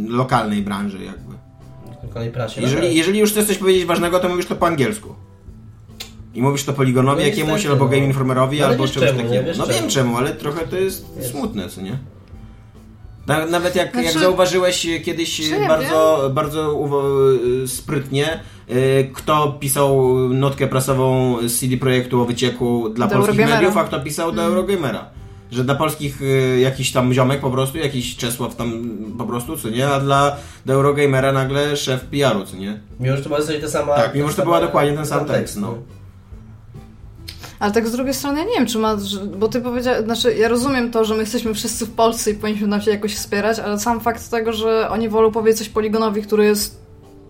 lokalnej branży jakby. Lokalnej prasie. Jeżeli, jeżeli już chcesz coś powiedzieć ważnego, to mówisz to po angielsku. I mówisz to Poligonowi No jakiemuś, albo no. Game Informerowi, No ale albo czemuś czemu. Wiesz No wiem czemu, ale trochę to jest Jest. smutne, co nie? Na- Nawet jak, jak Znaczy- zauważyłeś kiedyś ja bardzo, bardzo uwo- sprytnie, y, kto pisał notkę prasową z CD Projektu o wycieku dla Do polskich Eurogamera. mediów, a kto pisał do Eurogamera. Że dla polskich y, jakiś tam ziomek po prostu, jakiś Czesław tam po prostu, co nie? A dla do Eurogamera nagle szef PR-u, co nie? Mimo, że to była ta sama... Tak, mimo, że to była dokładnie ten sam tekst, no. Ale tak z drugiej strony ja nie wiem, czy ma, bo ty powiedziałeś, znaczy ja rozumiem to, że my jesteśmy wszyscy w Polsce i powinniśmy nam się jakoś wspierać, ale sam fakt tego, że oni wolą powiedzieć coś Poligonowi, który jest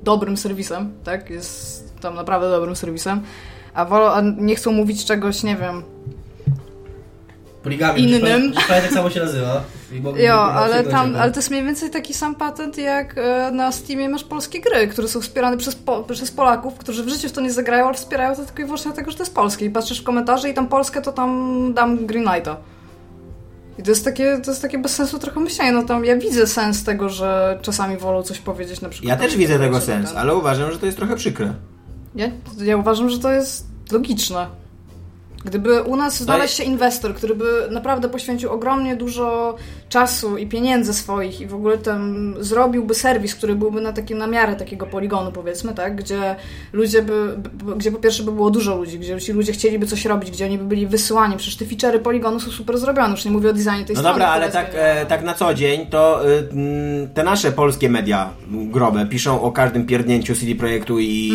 dobrym serwisem, tak, jest tam naprawdę dobrym serwisem, a, wolą, a nie chcą mówić czegoś, nie wiem, Poligami. Innym. Innym. tak samo się nazywa. Jo, ale tam, ale to jest mniej więcej taki sam patent jak e, na Steamie masz polskie gry, które są wspierane przez, po, przez Polaków, którzy w życiu w to nie zagrają, ale wspierają to tylko i wyłącznie dlatego, że to jest polskie. I patrzysz w komentarze i tam Polskę, to tam dam Green Knighta. I to jest takie, to jest takie bez sensu trochę myślenie. No tam ja widzę sens tego, że czasami wolą coś powiedzieć na przykład. Ja też widzę tego sens, ten- ale uważam, że to jest trochę przykre. Ja, ja uważam, że to jest logiczne. Gdyby u nas znaleźć się inwestor, który by naprawdę poświęcił ogromnie dużo czasu i pieniędzy swoich i w ogóle tam zrobiłby serwis, który byłby na takim na miarę takiego poligonu powiedzmy, tak, gdzie ludzie by, gdzie po pierwsze by było dużo ludzi, gdzie ci ludzie chcieliby coś robić, gdzie oni by byli wysyłani, przecież te feature'y poligonu są super zrobione, już nie mówię o designie tej No strony. dobra, ale tak, e, tak na co dzień to y, te nasze polskie media grobe piszą o każdym pierdnięciu CD Projektu i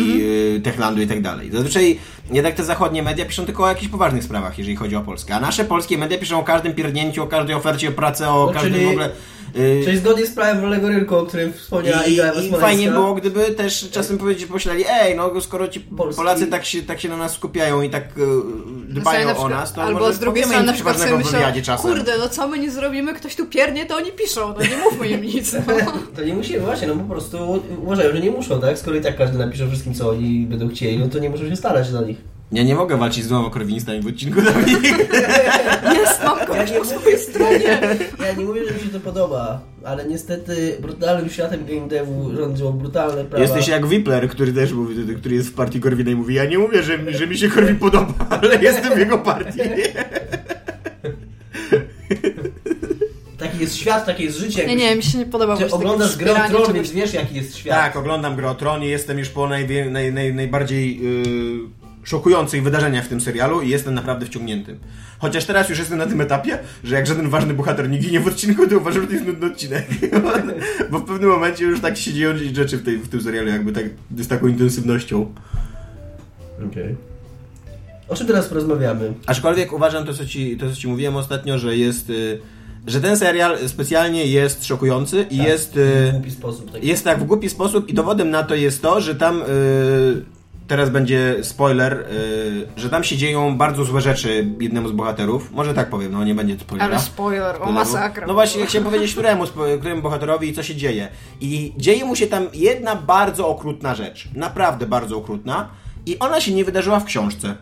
y, Techlandu i tak dalej. Zazwyczaj jednak te zachodnie media piszą tylko o jakichś poważnych sprawach, jeżeli chodzi o Polskę. A nasze polskie media piszą o każdym pierdnięciu, o każdej ofercie o pracę, o No, każdym czyli- w ogóle... y, Czyli zgodnie z prawem wolnego rynku, o którym wspomniała I, Iga i fajnie było, gdyby też czasem powiedzieć, pomyśleli, ej, no skoro ci Polski- Polacy tak się, tak się na nas skupiają i tak e, Na dbają na o przykład- nas, to albo może z drugiej strony na przykład sobie myślą, czasem. kurde, no co my nie zrobimy, ktoś tu piernie, to oni piszą, no nie mówmy im nic. No. To nie musimy, właśnie, no po prostu uważają, że nie muszą, tak? Skoro i tak każdy napisze wszystkim, co oni będą chcieli, no to nie muszą się starać dla nich. Ja nie mogę walczyć z dwoma krowinistami w odcinku Dominik. Jest, mam kogoś po swojej stronie. Ja nie mówię, że mi się to podoba, ale niestety brutalnym światem game devu rządzą brutalne prawa. Jesteś jak Wipler, który też mówi, który jest w partii Korwina i mówi, ja nie mówię, że, że mi się Korwin podoba, ale jestem w jego partii. Taki jest świat, takie jest życie. Nie, nie, mi się nie podoba Ty oglądasz grę o Tron, więc wiesz jaki jest świat. Tak, oglądam grę o Tron i jestem już po najwie, naj, naj, najbardziej yy, szokujących wydarzeniach w tym serialu i jestem naprawdę wciągnięty. Chociaż teraz już jestem na tym etapie, że jak żaden ważny bohater nie ginie w odcinku, to uważam, że to jest nudny odcinek. Bo w pewnym momencie już tak się dzieją rzeczy w, tej, w tym serialu, jakby tak z taką intensywnością. Okej. O czym teraz porozmawiamy? Aczkolwiek uważam to, co ci, to, co ci mówiłem ostatnio, że jest. y, Że ten serial specjalnie jest szokujący i Tak, jest. W y, głupi sposób. Taki. Jest tak w głupi sposób i dowodem na to jest to, że tam. y, Teraz będzie spoiler, y, że tam się dzieją bardzo złe rzeczy jednemu z bohaterów. Może tak powiem, no nie będzie spoilera. Ale spoiler, o masakra. No właśnie, chciałem powiedzieć, któremu, któremu bohaterowi i co się dzieje. I dzieje mu się tam jedna bardzo okrutna rzecz. Naprawdę bardzo okrutna. I ona się nie wydarzyła w książce.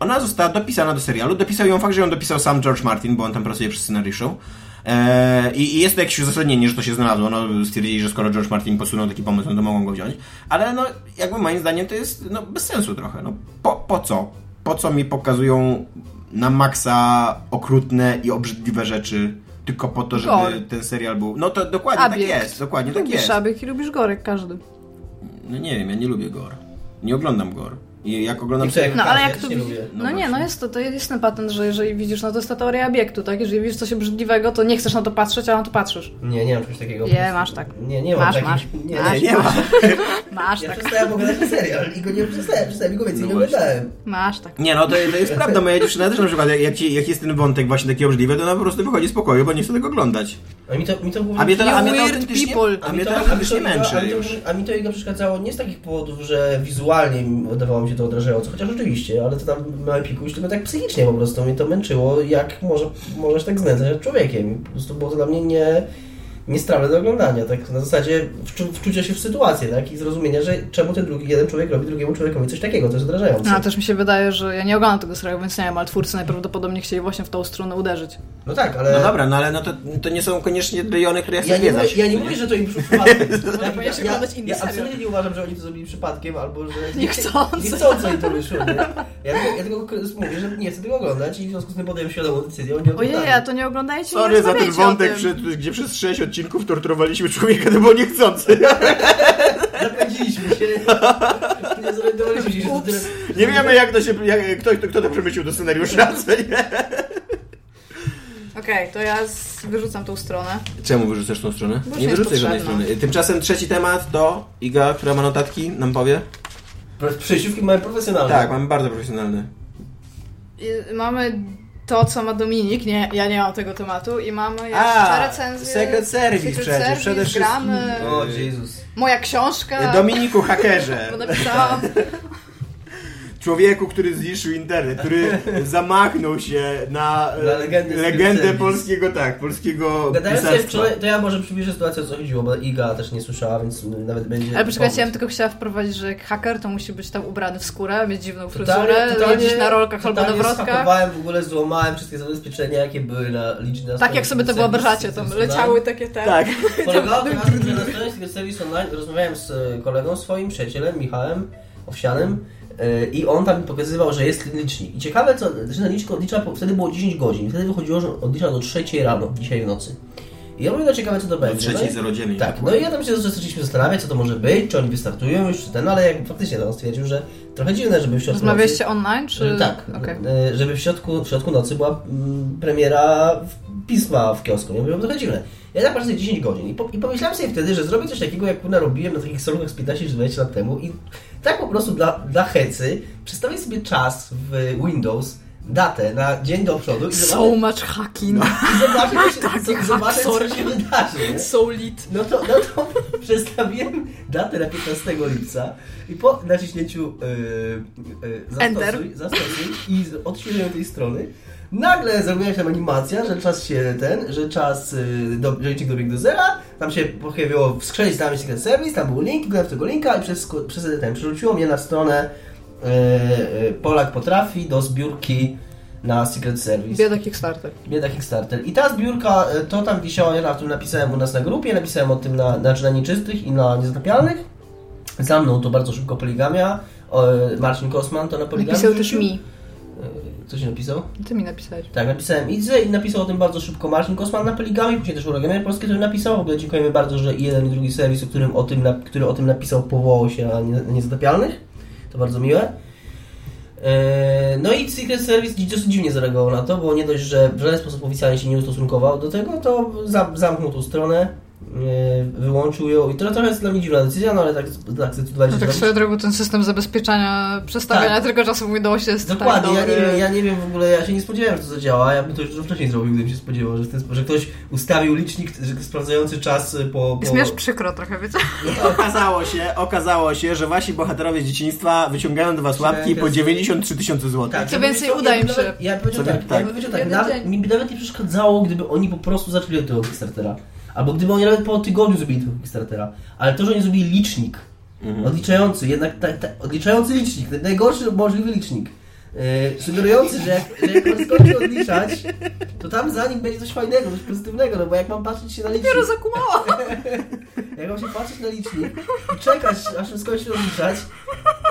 Ona została dopisana do serialu. Dopisał ją fakt, że ją dopisał sam George Martin, bo on tam pracuje przy scenariuszu. Eee, i, jest to jakieś uzasadnienie, że to się znalazło. No, stwierdzili, że skoro George Martin posunął taki pomysł, no to mogą go wziąć. Ale no, jakby moim zdaniem to jest no, bez sensu trochę. No, po, po co? Po co mi pokazują na maksa okrutne i obrzydliwe rzeczy tylko po to, żeby ten serial był... No to dokładnie Abiekt. tak jest. Dokładnie tak Lubisz jest. szabiek i lubisz gorek, każdy. No nie wiem, ja nie lubię gore. Nie oglądam gore. I jak oglądam I co, jak No ale Ja jak też to nie widzi- lubię. No, No nie, no jest to, to jest ten patent, że jeżeli widzisz, no to jest ta teoria obiektu, tak? Jeżeli widzisz coś obrzydliwego, to nie chcesz na to patrzeć, a na to patrzysz. Nie, nie mam czegoś takiego. Nie, masz tak. Nie, nie mam Masz, takich- masz. Nie, Masz. nie, Nie ma. Masz Ja tak, przestałem oglądać ten serial i go nie przestałem, przestałem go więcej No nie oglądałem. masz tak. Nie, no to, to jest prawda. Moja dziewczyna też na przykład, jak, jak, ci- jak jest ten wątek właśnie taki obrzydliwy, to ona po prostu wychodzi z pokoju, bo nie chce tego oglądać. A mi to, mi to głównie... A mnie to, a mnie to autentycznie, a mnie to autentycznie a męczy mi to, już. a mi to jego przeszkadzało nie z takich powodów, że wizualnie mi- wydawało mi się to odrażające, chociaż oczywiście, ale to tam małe pikuś, tylko tak psychicznie po prostu mnie to męczyło, jak może, możesz tak znęcać nad człowiekiem. Po prostu było to dla mnie nie, niestrawne do oglądania, tak na zasadzie wczu, wczucia się w sytuację, tak, i zrozumienia, że czemu ten drugi, jeden człowiek robi drugiemu człowiekowi coś takiego, to jest odrażające. No, a też mi się wydaje, że ja nie oglądam tego serialu, więc nie wiem, ale twórcy najprawdopodobniej chcieli właśnie w tą stronę uderzyć. No tak, ale... No dobra, no ale no to, to nie są koniecznie rejony, które ja chcę Ja nie, mówię, ja nie mówię, że to im przypadkiem. ja, ja, ja serial. absolutnie nie uważam, że oni to zrobili przypadkiem, albo że... Niechcący. Niechcący im to wyszło, nie? Ja tylko, ja tylko mówię, że nie chcę tego oglądać i w związku z tym podjąłem świadomą decyzję o Ojej, a to nie oglądajcie Sorry nie za ten wątek, gdzie przez sześć odcinków torturowaliśmy człowieka, to było niechcący. Zapędziliśmy się. Nie zorientowaliśmy się, że to tyle... Nie wiemy jak to się, jak, kto, kto, kto to przemyślił do scenariusza, co nie? Okej, to ja wyrzucam tą stronę. Czemu wyrzucasz tą stronę? Bo nie wyrzucaj żadnej strony. Tymczasem trzeci temat to Iga, która ma notatki, nam powie. Przejściówki mamy profesjonalne. Tak, mamy bardzo profesjonalne. I mamy to, co ma Dominik, nie, ja nie mam tego tematu i mamy jeszcze A, recenzję. Secret Service Secret przecież, Service, przede wszystkim. gramy. O Jezus. Moja książka. Dominiku Hakerze. Bo napisałam. Człowieku, który zniszczył internet, który zamachnął się na Na e, legendę legendę polskiego, tak, polskiego Gadając pisarstwa. to ja może przybliżę sytuację, o co chodziło, bo Iga też nie słyszała, więc nawet będzie... Ale poczekajcie, ja bym tylko chciała wprowadzić, że jak haker to musi być tam ubrany w skórę, mieć dziwną fryzurę, totalnie- jeździć na rolkach albo na wrotkach. w ogóle złamałem wszystkie zabezpieczenia, jakie były na liczne Tak jak sobie to wyobrażacie, tam leciały takie te... Tak. Polegało na tym, że na stronie Secret Service Online rozmawiałem z e, kolegą swoim, przyjacielem, Michałem Owsianym, Yy, I on tam pokazywał, że jest licznik. I ciekawe, co, że ten licznik odlicza, wtedy było 10 godzin. Wtedy wychodziło, że odlicza do 3 rano, dzisiaj w nocy. I ja mówię, no ciekawe, co to będzie. No i- 3.09. tak, no i ja tam się zaczęliśmy zastanawiać, co to może być, czy oni wystartują już, czy ten, ale jak faktycznie no, on stwierdził, że trochę dziwne, żeby w środku Rozmawialiście online, czy... nocy... Tak, Okej. e, żeby w środku, w środku nocy była mm, premiera w- pisma w kiosku. Nie mówię, trochę dziwne. Ja tak patrzę sobie 10 godzin i, po, i pomyślałem sobie wtedy, że zrobię coś takiego, jak kurna robiłem na takich salonach z 15 czy 20 lat temu i tak po prostu dla, dla hecy przestawię sobie czas w Windows, datę na dzień do przodu i So zobaczę, much hacking. i zobaczę, co się- zobaczę, co się wydarzy. So lit. No to, no to przestawiłem datę na 15 lipca i po naciśnięciu yy, yy, zastosuj, zastosuj i odświeżeniu tej strony nagle zrobiła się tam animacja, że czas się ten, że czas, yy, do, że licznik dobiegł do zera, tam się pojawiło w skrzeli stałem Secret Service, tam był link, kliknąłem w tego linka i przez, przez ten przerzuciło mnie na stronę yy, Polak potrafi do zbiórki na Secret Service. Bieda Kickstarter. Bieda Kickstarter. I ta zbiórka, e, to tam wisiała, ja na tym napisałem u nas na grupie, napisałem o tym na, znaczy na nieczystych i na niezatapialnych. Za mną to bardzo szybko poligamia. O, Marcin Kosman to na poligamii Napisał też mi. Co się napisał? Ty mi napisałeś. Tak, napisałem Idze i napisał o tym bardzo szybko Marcin Kosman na Poligami, później też Eurogamer Polski to napisał. W ogóle dziękujemy bardzo, że jeden i drugi serwis, o którym o tym, który o tym napisał, powołał się na nie- na niezatapialnych. To bardzo miłe. Eee, No i Secret Service dosyć dziwnie zareagował na to, bo nie dość, że w żaden sposób oficjalnie się nie ustosunkował do tego, to za, zamknął tą stronę, wyłączył ją i to trochę jest dla mnie dziwna decyzja, no ale tak, tak się No tak swoją drogą ten system zabezpieczania przestawiania Tak. tylko czasem Windowsie jest Dokładnie, tak ja nie, wiem, ja nie wiem w ogóle, ja się nie spodziewałem, że to zadziała. Ja bym to już dużo wcześniej zrobił, gdybym się spodziewał, że, ten, że ktoś ustawił licznik sprawdzający czas po. po... Jest przykro trochę, wiecie? Okazało się, okazało się, że wasi bohaterowie z dzieciństwa wyciągają do was łapki po 93 tysiące złotych. Tak, Co ja więcej, uda im się. Ja bym powiedział Co tak, tak, ja tak. bym powiedział tak nawet, mi by nawet nie przeszkadzało, gdyby oni po prostu zaczęli od tego Kickstartera. Albo gdyby oni nawet po tygodniu zrobili tego Kickstartera. Ale to, że oni zrobili licznik, Mhm. odliczający, jednak ta, ta, odliczający licznik, ten najgorszy możliwy licznik, yy, sugerujący, że jak, że jak on skończy odliczać, to tam za nim będzie coś fajnego, coś pozytywnego, no bo jak mam patrzeć się na licznik, Dopiero zakumała. jak mam się patrzeć na licznik i czekać, aż on skończy odliczać,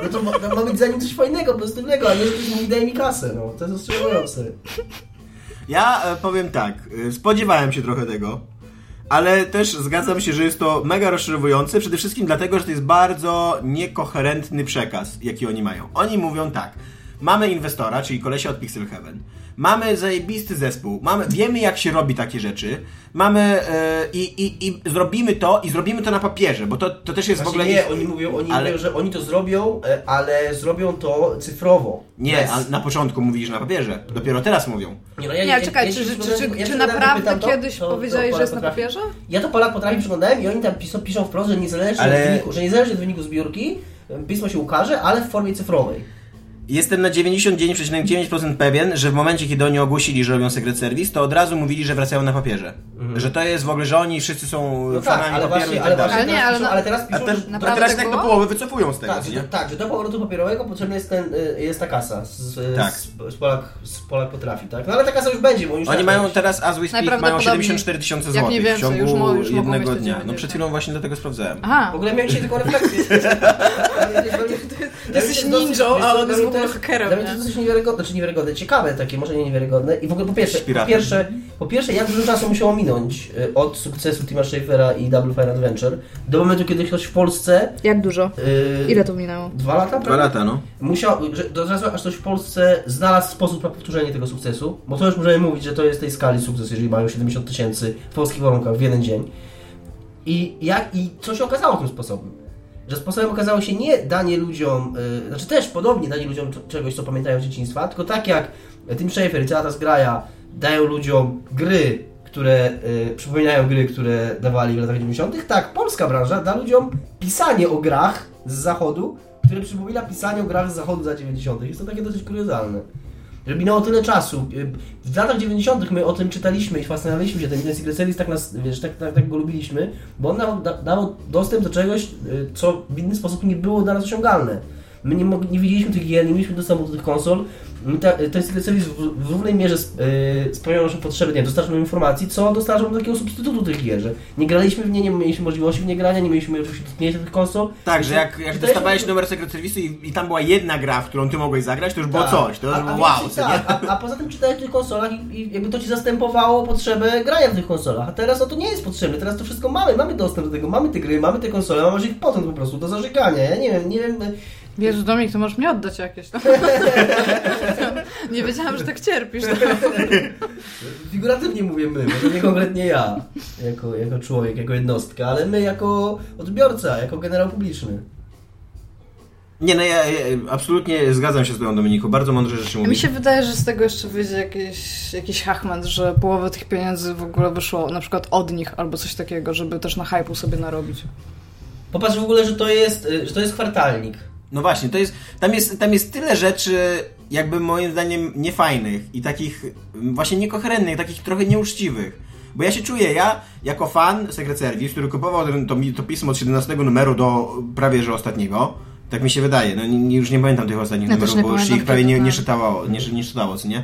no to ma, ma być za nim coś fajnego, pozytywnego, a nie, że ktoś mówi daj mi kasę, no. To jest ostrzegające. Ja e, powiem tak, e, spodziewałem się trochę tego, ale też zgadzam się, że jest to mega rozczarowujące, przede wszystkim dlatego, że to jest bardzo niekoherentny przekaz, jaki oni mają. Oni mówią tak, mamy inwestora, czyli kolesia od Pixel Heaven, mamy zajebisty zespół, mamy, wiemy jak się robi takie rzeczy, mamy e, i, i, i zrobimy to i zrobimy to na papierze, bo to, to też jest w ogóle... nie, ich- oni mówią, oni ale- mówią, że oni to zrobią, e, ale zrobią to cyfrowo. Nie, Bez- a na początku mówili, że na papierze, dopiero teraz mówią. Nie, no ja, Nie, czekaj, czy, się czy, czy, czy, ja czy naprawdę to, kiedyś to- że jest na potrafi. papierze? Ja to Polak potrafi przeglądałem i oni tam piszą, piszą wprost, że niezależnie, Ale- od wyniku, że niezależnie od wyniku zbiórki e, pismo się ukaże, ale w formie cyfrowej. Jestem na 99,9% pewien, że w momencie, kiedy oni ogłosili, że robią Secret Service, to od razu mówili, że wracają na papierze. Że to jest w ogóle, że oni wszyscy są No tak, fanami ale papieru właśnie, i tak ale dalej. właśnie Ale nie, teraz ale piszą, ale teraz A piszą, że Naprawdę teraz tak tak do połowy wycofują z tego, Tak, nie? tak, że do powrotu papierowego potrzebna jest, ten, y, jest ta kasa. Z, Tak. z, z, Polak, z Polak potrafi, tak? No ale ta kasa już będzie, bo już Oni tak mają teraz, as we speak, mają Najprawdopodobniej 74 tysiące złotych w ciągu już mo- już jednego te dnia. No 90. przed chwilą właśnie dlatego sprawdzałem. Aha. W ogóle miałem dzisiaj tylko refleksję. Jesteś ninją, a on jest ogóle hakerem, Dla nie? mnie to coś niewiarygodne, czy niewiarygodne, ciekawe takie, może nie niewiarygodne. I w ogóle po pierwsze, po pierwsze, po pierwsze jak dużo czasu musiało minąć y, od sukcesu Tima Schafera i Double Fire Adventure do momentu, kiedy ktoś w Polsce... Jak dużo? y, Ile to minęło? Dwa lata? Dwa prawda? lata, no. Musiał, że do czasu, aż ktoś w Polsce znalazł sposób na powtórzenie tego sukcesu, bo to już możemy mówić, że to jest tej skali sukces, jeżeli mają 70 tysięcy w polskich warunkach w jeden dzień. I, jak, I co się okazało tym sposobem? Że sposobem okazało się nie danie ludziom, y, znaczy też podobnie danie ludziom czegoś, co pamiętają z dzieciństwa, tylko tak jak Tim Schafer i cała ta zgraja dają ludziom gry, które y, przypominają gry, które dawali w latach 90., tak polska branża da ludziom pisanie o grach z zachodu, które przypomina pisanie o grach z zachodu za 90. Jest to takie dosyć kuriozalne. Że minęło tyle czasu. Y, W latach 90. my o tym czytaliśmy i fascynowaliśmy się tym. Ten Secret Service tak, nas, wiesz, tak, tak, tak go lubiliśmy, bo on nam da, dał dostęp do czegoś, y, co w inny sposób nie było dla nas osiągalne. My nie, nie widzieliśmy tych gier, nie mieliśmy dostępu do tych konsol. Ta, to jest serwis w, w równej mierze sp- spełniał nasze potrzeby, nie nam informacji, co dostarczał nam takiego substytutu tych gier, że nie graliśmy w nie, nie mieliśmy możliwości w nie grania, nie mieliśmy oczywiście dotknięcia tych konsol. Tak, że jak, jak dostawałeś numer sekret serwisu i, i tam była jedna gra, w którą ty mogłeś zagrać, to już było Tak. coś. To już A- było a wow, wiecie, tak, a, a poza tym czytałeś w tych konsolach i, i jakby to ci zastępowało potrzebę grania w tych konsolach. A teraz no to nie jest potrzebne, teraz to wszystko mamy, mamy dostęp do tego, mamy te gry, mamy te konsole, mamy ich potem po prostu do zażygania. Ja nie wiem, nie wiem. Jezu, Dominik, to możesz mi oddać jakieś. nie wiedziałam, że tak cierpisz. Figuratywnie mówię my, może nie konkretnie ja, jako, jako człowiek, jako jednostka, ale my jako odbiorca, jako generał publiczny. Nie, no ja, ja absolutnie zgadzam się z tobą, Dominiku. Bardzo mądre rzeczy Mi mówisz. się wydaje, że z tego jeszcze wyjdzie jakiś, jakiś hachment, że połowę tych pieniędzy w ogóle wyszło na przykład od nich albo coś takiego, żeby też na hypu sobie narobić. Popatrz w ogóle, że to jest, y, że to jest kwartalnik. No właśnie, to jest, tam, jest, tam jest tyle rzeczy, jakby moim zdaniem niefajnych i takich mm, właśnie niekoherentnych, takich trochę nieuczciwych. Bo ja się czuję, ja jako fan Secret Service, który kupował ten, to, to pismo od 17 numeru do prawie że ostatniego, tak mi się wydaje, no nie, już nie pamiętam tych ostatnich Ja numerów, bo już ich prawie nie, nie czytało, nie, nie czytało, co nie?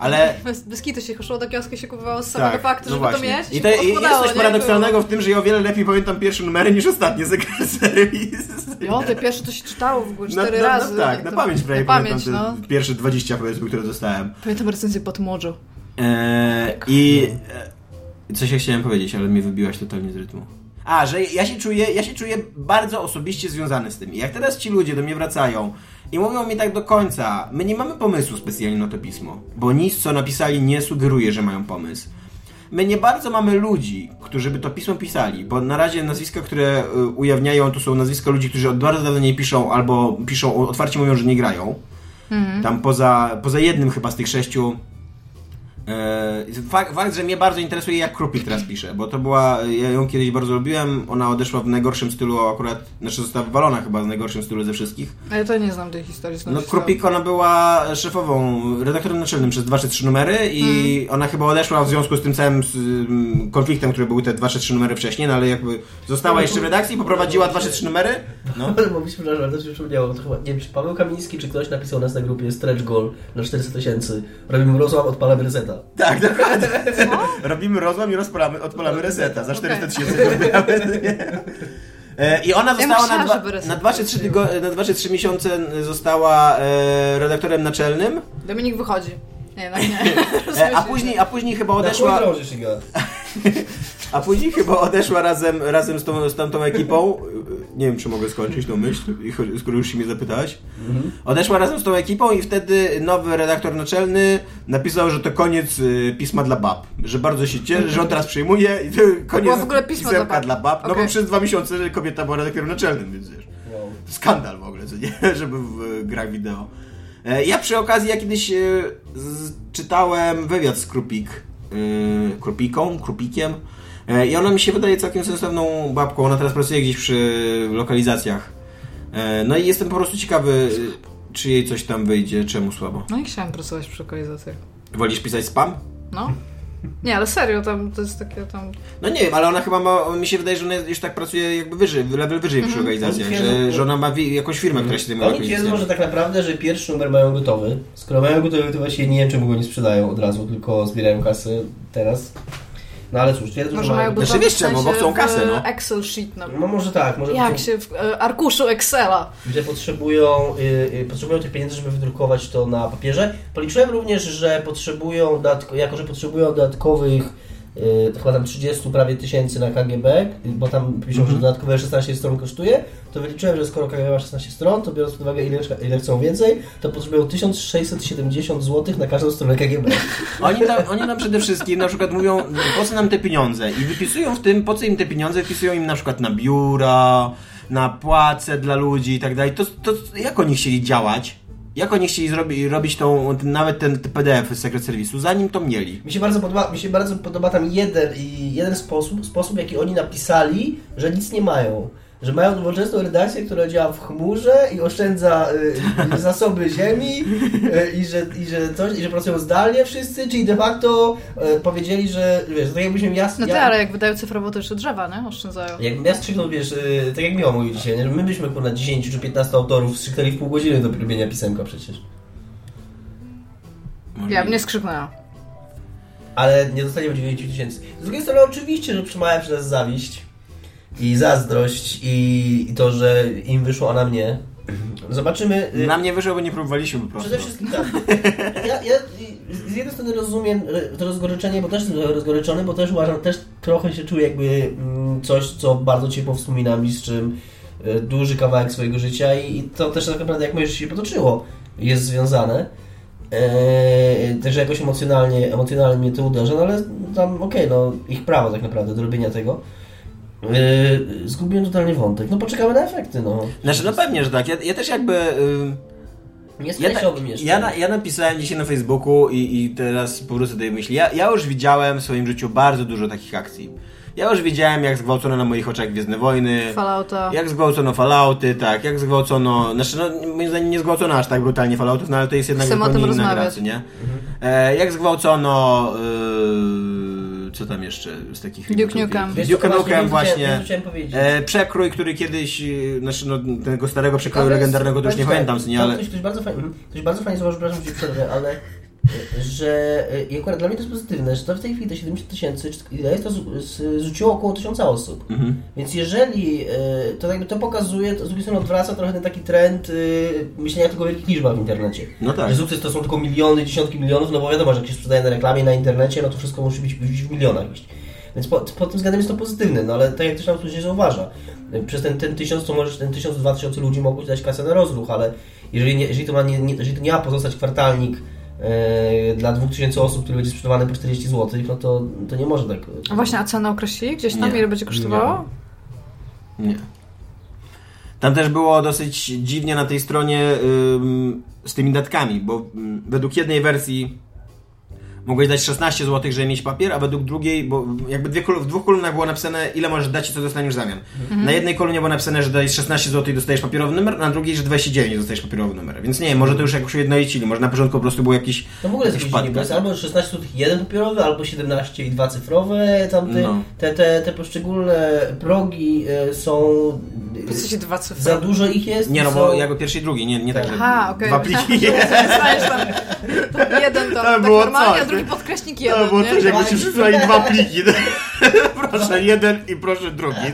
Ale Bez, bez kitu się szło do kiosku się kupowało z samego faktu, no żeby to właśnie. mieć. I, to, i jest coś nie? paradoksalnego w tym, że ja o wiele lepiej pamiętam pierwsze numery niż ostatnie Secret Service. Jo, te pierwsze to się czytało w ogóle No, cztery no, razy. No tak, na To- pamięć prawie na pamięć, pamiętam no. te pierwsze 20 powiedzmy, które dostałem. Pamiętam recenzję pod Mojo. Eee, I e, coś ja chciałem powiedzieć, ale mnie wybiłaś totalnie z rytmu. A, że ja się czuję, ja się czuję bardzo osobiście związany z tym. I jak teraz ci ludzie do mnie wracają i mówią mi tak do końca, my nie mamy pomysłu specjalnie na to pismo, bo nic co napisali nie sugeruje, że mają pomysł. My nie bardzo mamy ludzi, którzy by to pismo pisali, bo na razie nazwiska, które y, ujawniają, to są nazwiska ludzi, którzy od bardzo dawno nie piszą, albo piszą, otwarcie mówią, że nie grają. Tam poza, poza jednym chyba z tych sześciu Fakt, fakt, że mnie bardzo interesuje, jak Krupik teraz pisze, bo to była, ja ją kiedyś bardzo lubiłem, ona odeszła w najgorszym stylu akurat, znaczy została wywalona chyba w najgorszym stylu ze wszystkich. A ja to nie znam tej historii. No Krupik, ona była szefową, redaktorem naczelnym przez 2 czy 3 numery i ona chyba odeszła w związku z tym całym z, ym, konfliktem, który był te 2 czy 3 numery wcześniej, no ale jakby została jeszcze w redakcji, poprowadziła 2 czy 3 numery. No. Się przepraszam, ale to się przypomniało, to chyba, nie wiem, czy Paweł Kamiński, czy ktoś napisał nas na grupie stretch goal na 400 tysięcy. Robimy rozłam, odpalamy reseta. Tak, dokładnie. Robimy rozłam i rozpalamy, odpalamy reseta. Za 400 Okej. tysięcy. E, I ona została myślałam, na, dwa, żeby reset na, 2 czy 3 tygo, na 2 czy 3 miesiące została e, redaktorem naczelnym, Dominik wychodzi. Nie, no nie. e, a, później, a później chyba Odeszła... A później chyba odeszła razem, razem z, tą, z tamtą ekipą. Nie wiem, czy mogę skończyć tą myśl, skoro już się mnie zapytałeś. Odeszła razem z tą ekipą i wtedy nowy redaktor naczelny napisał, że to koniec y, pisma dla bab. Że bardzo się cieszy, że on teraz przyjmuje i to koniec było w ogóle pismo pisemka dla bab. dla bab. No Okej. bo przez dwa miesiące kobieta była redaktorem naczelnym, więc wiesz. Wow. Skandal w ogóle, co nie? Żeby w e, grach wideo. E, Ja przy okazji, ja kiedyś z, czytałem wywiad z Krupik, Krupiką, Krupikiem i ona mi się wydaje całkiem sensowną babką. Ona teraz pracuje gdzieś przy lokalizacjach. E, No i jestem po prostu ciekawy, e, czy jej coś tam wyjdzie, czemu słabo. No i chciałam pracować przy lokalizacjach. Wolisz pisać spam? No. Nie, ale serio, tam to jest takie tam... No nie wiem, ale ona chyba ma, mi się wydaje, że ona już tak pracuje jakby wyżej, level wyżej przy lokalizacjach, Oni że, twierdzą- że ona ma wi- jakąś firmę, która się zajmuje Oni twierdzą, lokalizacją. że tak naprawdę, że pierwszy numer mają gotowy. Skoro mają gotowy, to właściwie nie wiem, czemu go nie sprzedają od razu, tylko zbierają kasę teraz. No ale cóż, twierdzą, Może że mają Znaczy, wiesz czemu, w bo chcą kasę, no. Excel sheet na No może tak, może Jak się w e, arkuszu Excela. gdzie potrzebują, y, y, potrzebują tych pieniędzy, żeby wydrukować to na papierze. Policzyłem również, że potrzebują, dodatko, jako że potrzebują dodatkowych y, chyba tam 30 prawie tysięcy na KGB, bo tam piszą, że dodatkowe 16 stron kosztuje, to wyliczyłem, że skoro KGB ma 16 stron, to biorąc pod uwagę ile, ile chcą więcej, to potrzebują 1670 zł na każdą stronę KGB. Oni nam, oni nam przede wszystkim na przykład mówią, po co nam te pieniądze i wypisują w tym, po co im te pieniądze, wypisują im na przykład na biura, na płace dla ludzi i tak dalej. To, to jak oni chcieli działać? Jak oni chcieli zrobi, robić tą, ten, nawet ten, PDF z Secret Service'u, zanim to mieli? Mi się bardzo podoba, mi się bardzo podoba tam jeden, jeden sposób, sposób, jaki oni napisali, że nic nie mają. Że mają nowoczesną redakcję, która działa w chmurze i oszczędza y, zasoby ziemi y, i, że, i, że coś, i że pracują zdalnie wszyscy, czyli de facto y, powiedzieli, że wiesz, tak jakbyśmy ja, No ja, tak, ale jak wydają cyfrowo, to jeszcze drzewa, nie? Oszczędzają. Jakbym ja skrzyknął, wiesz, y, tak jak miło mówił dzisiaj, nie? że my byśmy ponad 10 czy 15 autorów skrzyknęli w pół godziny do robienia pisemka przecież. Ja bym nie skrzyknęła. Ale nie dostaniemy 9 tysięcy. Z drugiej strony oczywiście, że przemawia przez nas zawiść i zazdrość i, i to, że im wyszło, a na mnie. Zobaczymy. y, Na mnie wyszło, bo nie próbowaliśmy po prostu. Przede wszystkim tak. Ja, ja z jednej strony rozumiem to rozgoryczenie, bo też jestem rozgoryczony, bo też uważam, też trochę się czuję jakby mm, coś, co bardzo ciepło wspominam i z czym e, duży kawałek swojego życia i, to też tak naprawdę jak moje życie się potoczyło jest związane. Eee, także jakoś emocjonalnie, emocjonalnie mnie to uderza, no ale tam okej, no ich prawo tak naprawdę do robienia tego. Eee, zgubiłem totalnie wątek. No poczekamy na efekty, no. Znaczy, no pewnie, że tak. Ja, ja też jakby... y, Nie Ja, skreślałbym na, jeszcze. ja, na, ja napisałem dzisiaj na Facebooku i, i teraz powrócę do tej myśli. Ja, ja już widziałem w swoim życiu bardzo dużo takich akcji. Ja już widziałem, jak zgwałcono na moich oczach Gwiezdne Wojny. Fallouta. Jak zgwałcono Fallouty, tak, jak zgwałcono, znaczy no moim zdaniem nie zgwałcono aż tak brutalnie Falloutów, no ale to jest jednak Chcemy zupełnie inna gra, nie? E, jak zgwałcono, e, co tam jeszcze z takich Duke? Nukem. Duke właśnie. E, przekrój, który kiedyś, e, znaczy no tego starego przekroju Ale legendarnego to już nie pamiętam, co nie, tam ale... Ktoś, ktoś, bardzo fajnie, ktoś bardzo fajnie zauważył, przepraszam, że przerwę, ale że e, i akurat dla mnie to jest pozytywne, że to w tej chwili te 70 tysięcy, ile jest to zrzuciło około 1000 osób. Mhm. Więc jeżeli e, to jakby to pokazuje, to z drugiej strony odwraca trochę ten taki trend e, myślenia tylko o wielkich liczbach w internecie. No tak. Że sukces to są tylko miliony, dziesiątki milionów, no bo wiadomo, że jak się sprzedaje na reklamie na internecie, no to wszystko musi być być w milionach iść. Więc pod, pod tym względem jest to pozytywne, no ale tak jak też tam słusznie zauważa, przez ten, ten tysiąc, to możesz ten tysiąc, dwa tysiące ludzi mogą ci dać kasę na rozruch, ale jeżeli, nie, jeżeli, to, ma nie, nie, jeżeli to nie ma pozostać kwartalnik dla 2000 osób, który będzie sprzedawany po 40 zł, no to, to nie może tak. A właśnie, a cenę określili gdzieś tam? Nie. Ile będzie kosztowało? Nie. Tam też było dosyć dziwnie na tej stronie ym, z tymi datkami, bo ym, według jednej wersji mogłeś dać 16 zł, żeby mieć papier, a według drugiej, bo jakby dwie, kol- w dwóch kolumnach było napisane, ile możesz dać i co dostaniesz w zamian. Na jednej kolumnie było napisane, że dajesz 16 zł i dostajesz papierowy numer, na drugiej, że 29 i dostajesz papierowy numer. Więc nie wiem, może to już jakoś ujednolicili, może na początku po prostu był jakiś To w ogóle jest jakiś bo jest albo 16 zł jeden papierowy, albo 17 i dwa cyfrowe, tam te, No. te, te, te poszczególne progi e, są... W sensie dwa cyfry. Za dużo ich jest? Nie, no są- bo jakby pierwszy i drugi, nie, nie tak, że Aha, okej. dwa pliki. że tam, jeden tam, To tak było normalnie, coś, a drugi nie? podkreśnik jeden, było nie? coś, jakby ci przysłali dwa pliki. proszę jeden i proszę drugi.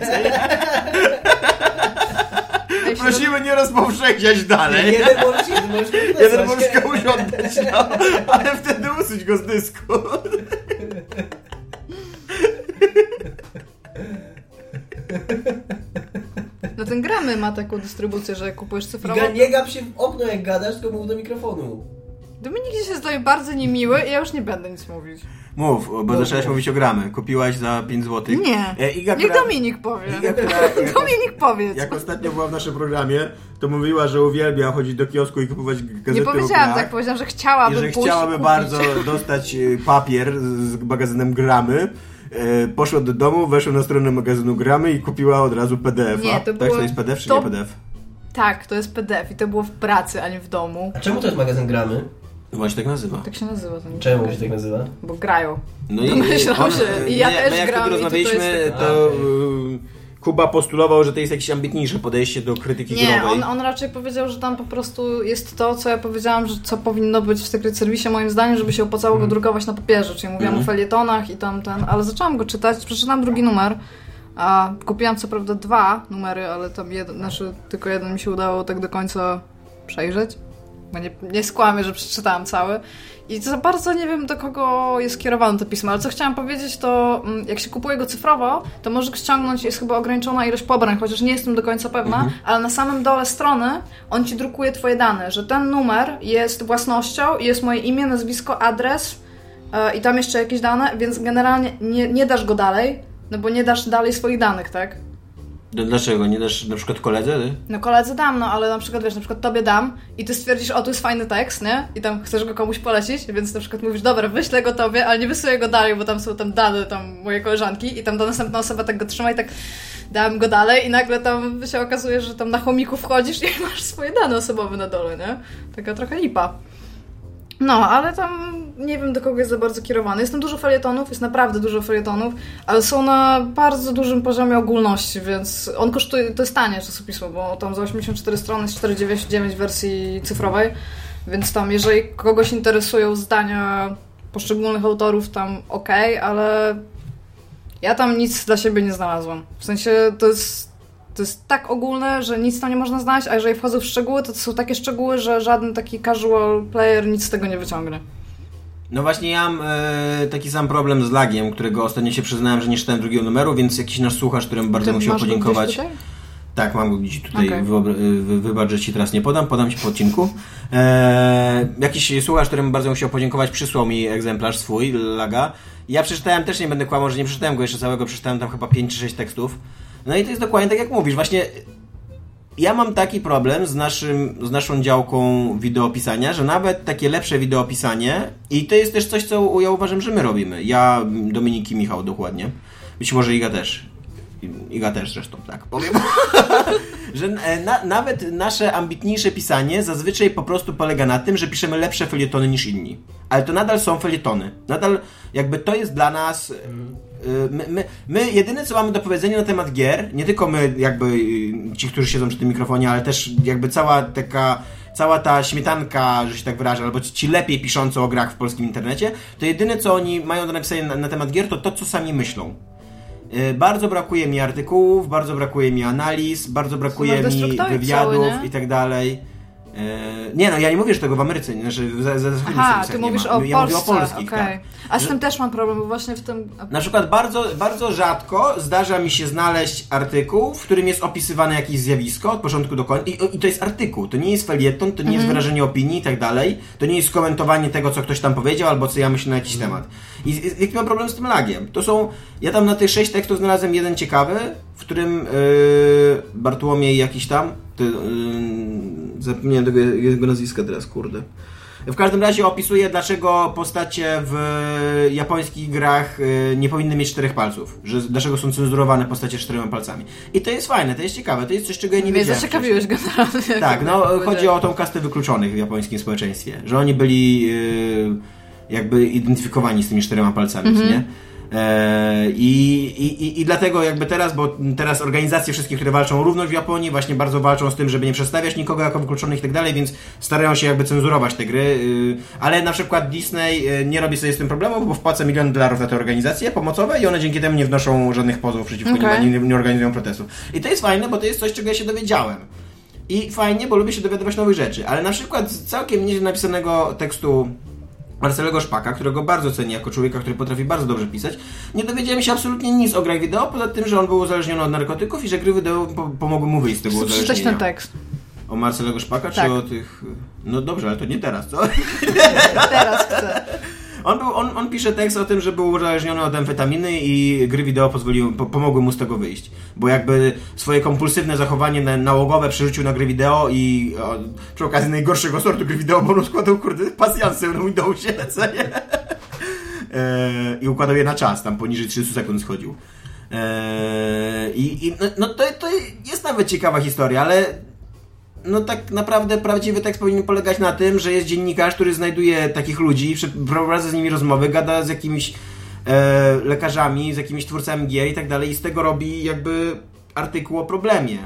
Prosimy nie rozpowszechniać dalej. Jeden możesz, jeden możesz Jeden możesz komuś oddać, no, ale wtedy usuć go z dysku. No ten gramy ma taką dystrybucję, że kupujesz cyfrowo. Ga- Nie gap się w okno jak gadasz, tylko mów do mikrofonu. Dominik się zdaje bardzo niemiły i ja już nie będę nic mówić. Mów, bo No, zaczęłaś mów. mówić o gramy. Kupiłaś za 5 zł. Nie. Iga, Niech która, Dominik powie. Iga, która Dominik powiedz. jak ostatnio była w naszym programie, to mówiła, że uwielbia chodzić do kiosku i kupować gazety Nie o powiedziałam grach. tak, powiedziałam, że I chciałabym że pójść chciałaby kupić. bardzo dostać y, papier z magazynem Gramy. E, Poszła do domu, weszła na stronę magazynu Gramy i kupiła od razu PDF. Nie, to tak, było- to jest PDF czy to- nie PDF? Tak, to jest PDF i to było w pracy, a nie w domu. A czemu to jest magazyn Gramy? No właśnie tak nazywa. Tak się nazywa ten Czemu się tak nazywa? Bo grają. No i on, się. I ja my, też my jak gram to rozmawialiśmy, jest- to, y, Kuba postulował, że to jest jakieś ambitniejsze podejście do krytyki Nie, growej. on, on raczej powiedział, że tam po prostu jest to, co ja powiedziałam, że co powinno być w Secret Service moim zdaniem, żeby się opłacało Mhm. go drukować na papierze, czyli mówiłam o felietonach i tam ten, ale zaczęłam go czytać, przeczytałam drugi numer, a kupiłam co prawda dwa numery, ale tam jeden, znaczy tylko jeden mi się udało tak do końca przejrzeć, bo nie, nie skłamię, że przeczytałam cały. I za bardzo nie wiem, do kogo jest skierowane to pismo, ale co chciałam powiedzieć, to mm, jak się kupuje go cyfrowo, to możesz ściągnąć, jest chyba ograniczona ilość pobrań, chociaż nie jestem do końca pewna, ale na samym dole strony on ci drukuje twoje dane, że ten numer jest własnością i jest moje imię, nazwisko, adres e, i tam jeszcze jakieś dane, więc generalnie nie, nie dasz go dalej, no bo nie dasz dalej swoich danych, tak? Dlaczego? Nie dasz na przykład koledze? ty? No koledzy dam, no ale na przykład wiesz, na przykład tobie dam i ty stwierdzisz, o tu jest fajny tekst, nie? I tam chcesz go komuś polecić, więc na przykład mówisz, dobra, wyślę go tobie, ale nie wysyłaj go dalej, bo tam są tam dane tam moje koleżanki i tam ta następna osoba tak go trzyma i tak dałem go dalej i nagle tam się okazuje, że tam na chomiku wchodzisz i masz swoje dane osobowe na dole, nie? Taka trochę lipa. No, ale tam nie wiem do kogo jest za bardzo kierowany. Jest tam dużo felietonów, jest naprawdę dużo felietonów, ale są na bardzo dużym poziomie ogólności, więc on kosztuje, to jest tanie czasopismo, bo tam za 84 strony jest 4,99 w wersji cyfrowej, więc tam jeżeli kogoś interesują zdania poszczególnych autorów, tam ok, ale ja tam nic dla siebie nie znalazłam. W sensie to jest, to jest tak ogólne, że nic tam nie można znaleźć, a jeżeli wchodzą w szczegóły, to, to są takie szczegóły, że żaden taki casual player nic z tego nie wyciągnie. No właśnie ja mam e, taki sam problem z lagiem, którego ostatnio się przyznałem, że nie czytałem drugiego numeru, więc jakiś nasz słuchacz, którym bardzo musiał podziękować. Tak, mam go gdzieś tutaj, okay. wy, wybacz, że ci teraz nie podam, podam ci po odcinku. Eee, jakiś słuchacz, którym bardzo musiał podziękować, przysłał mi egzemplarz swój, Laga. Ja przeczytałem, też nie będę kłamał, że nie przeczytałem go jeszcze całego, przeczytałem tam chyba 5 czy 6 tekstów. No i to jest dokładnie tak jak mówisz, właśnie ja mam taki problem z, naszym, z naszą działką wideopisania, że nawet takie lepsze wideopisanie i to jest też coś, co ja uważam, że my robimy. Ja, Dominik i Michał dokładnie. Być może Iga też. Iga też zresztą, tak powiem. że e, na, nawet nasze ambitniejsze pisanie zazwyczaj po prostu polega na tym, że piszemy lepsze felietony niż inni. Ale to nadal są felietony. Nadal jakby to jest dla nas... y, My, my, my jedyne co mamy do powiedzenia na temat gier, nie tylko my jakby y, ci, którzy siedzą przy tym mikrofonie, ale też jakby cała taka cała ta śmietanka, że się tak wyrażę, albo ci lepiej piszący o grach w polskim internecie, to jedyne co oni mają do napisania na, na temat gier, to to, co sami myślą. Y, Bardzo brakuje mi artykułów, bardzo brakuje mi analiz, bardzo brakuje mi wywiadów cały, i tak dalej. Y, Nie no, ja nie mówię, że tego w Ameryce, znaczy za, za zachodnich Aha, ty mówisz ma. o ja Polsce, mówię o polskich, okej. tak. A z Że- tym też mam problem, bo właśnie w tym... na przykład bardzo, bardzo rzadko zdarza mi się znaleźć artykuł, w którym jest opisywane jakieś zjawisko od początku do końca. I, I to jest artykuł, to nie jest felieton, to nie jest wyrażenie opinii i tak dalej. To nie jest komentowanie tego, co ktoś tam powiedział, albo co ja myślę na jakiś temat. I, i jaki mam problem z tym lagiem? To są. Ja tam na tych sześć tekstów znalazłem jeden ciekawy, w którym yy, Bartłomiej jakiś tam. Ty, yy, zapomniałem tego jego nazwiska teraz, kurde. W każdym razie opisuje, dlaczego postacie w japońskich grach y, nie powinny mieć czterech palców. Że, dlaczego są cenzurowane postacie czterema palcami. I to jest fajne, to jest ciekawe, to jest coś, czego ja nie Mnie wiedziałem. zaciekawiłeś generalnie. Tak, no chodzi o tą kastę wykluczonych w japońskim społeczeństwie. Że oni byli y, jakby identyfikowani z tymi czterema palcami, Mhm. nie? E, i, i, I dlatego jakby teraz, bo teraz organizacje wszystkie, które walczą o równość w Japonii, właśnie bardzo walczą z tym, żeby nie przedstawiać nikogo jako wykluczonych i tak dalej, więc starają się jakby cenzurować te gry, y, ale na przykład Disney y, nie robi sobie z tym problemu, bo wpłaca milion dolarów na te organizacje pomocowe i one dzięki temu nie wnoszą żadnych pozwów przeciwko Okej. nim, nie, nie organizują protestów. I to jest fajne, bo to jest coś, czego ja się dowiedziałem. I fajnie, bo lubię się dowiadywać nowych rzeczy, ale na przykład z całkiem nieźle napisanego tekstu Marcelego Szpaka, którego bardzo cenię jako człowieka, który potrafi bardzo dobrze pisać, nie dowiedziałem się absolutnie nic o grach wideo, poza tym, że on był uzależniony od narkotyków i że gry wideo po pomogły mu wyjść z tego Chcę przeczytać uzależnienia. ten tekst. O Marcelego Szpaka, czy Tak. o tych... No dobrze, ale to nie teraz, co? Teraz chcę. On, był, on, on pisze tekst o tym, że był uzależniony od amfetaminy i gry wideo pozwoliły, po, pomogły mu z tego wyjść. Bo jakby swoje kompulsywne zachowanie na, nałogowe przerzucił na gry wideo i o, przy okazji najgorszego sortu gry wideo, bo on składał kurde pasjansy na Windowsie, co nie? E, I układał je na czas, tam poniżej 30 sekund schodził. E, I, i no, no to, to jest nawet ciekawa historia, ale no tak naprawdę prawdziwy tekst powinien polegać na tym, że jest dziennikarz, który znajduje takich ludzi, przeprowadza z nimi rozmowy, gada z jakimiś e, lekarzami, z jakimiś twórcami gier i tak dalej i z tego robi jakby artykuł o problemie.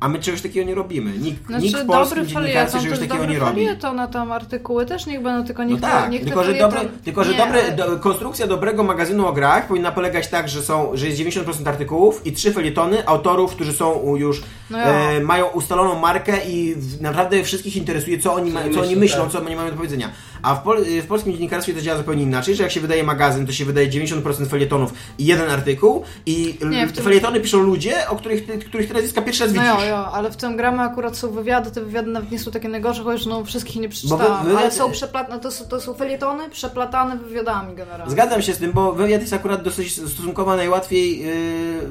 A my czegoś takiego nie robimy. Nikt, Znaczy, nikt w polskim dziennikarstwie czegoś takiego nie robi. felieton, a tam artykuły też niech będą, tylko No niech tak, te, niech te tylko że, dobre, tylko, że Nie, dobre, ale- do, konstrukcja dobrego magazynu o grach powinna polegać tak, że, są, że jest 90% artykułów i trzy felietony autorów, którzy są już No ja. e, mają ustaloną markę i naprawdę wszystkich interesuje, co oni, ma, oni co oni myślą, tak. co oni mają do powiedzenia. A w, pol, w polskim dziennikarstwie to działa zupełnie inaczej, że jak się wydaje magazyn, to się wydaje 90% felietonów i jeden artykuł i Nie, felietony piszą ludzie, o których których ty nazwiska pierwszy raz No widzisz. jo, jo, ale w tym gramy akurat są wywiady, te wywiady nawet nie są takie najgorsze, chociaż no wszystkich nie przeczytałam, wy- wy- ale są przeplatane, to, są- to są felietony przeplatane wywiadami generalnie. Zgadzam się z tym, bo wywiad jest akurat dosyć stosunkowo najłatwiej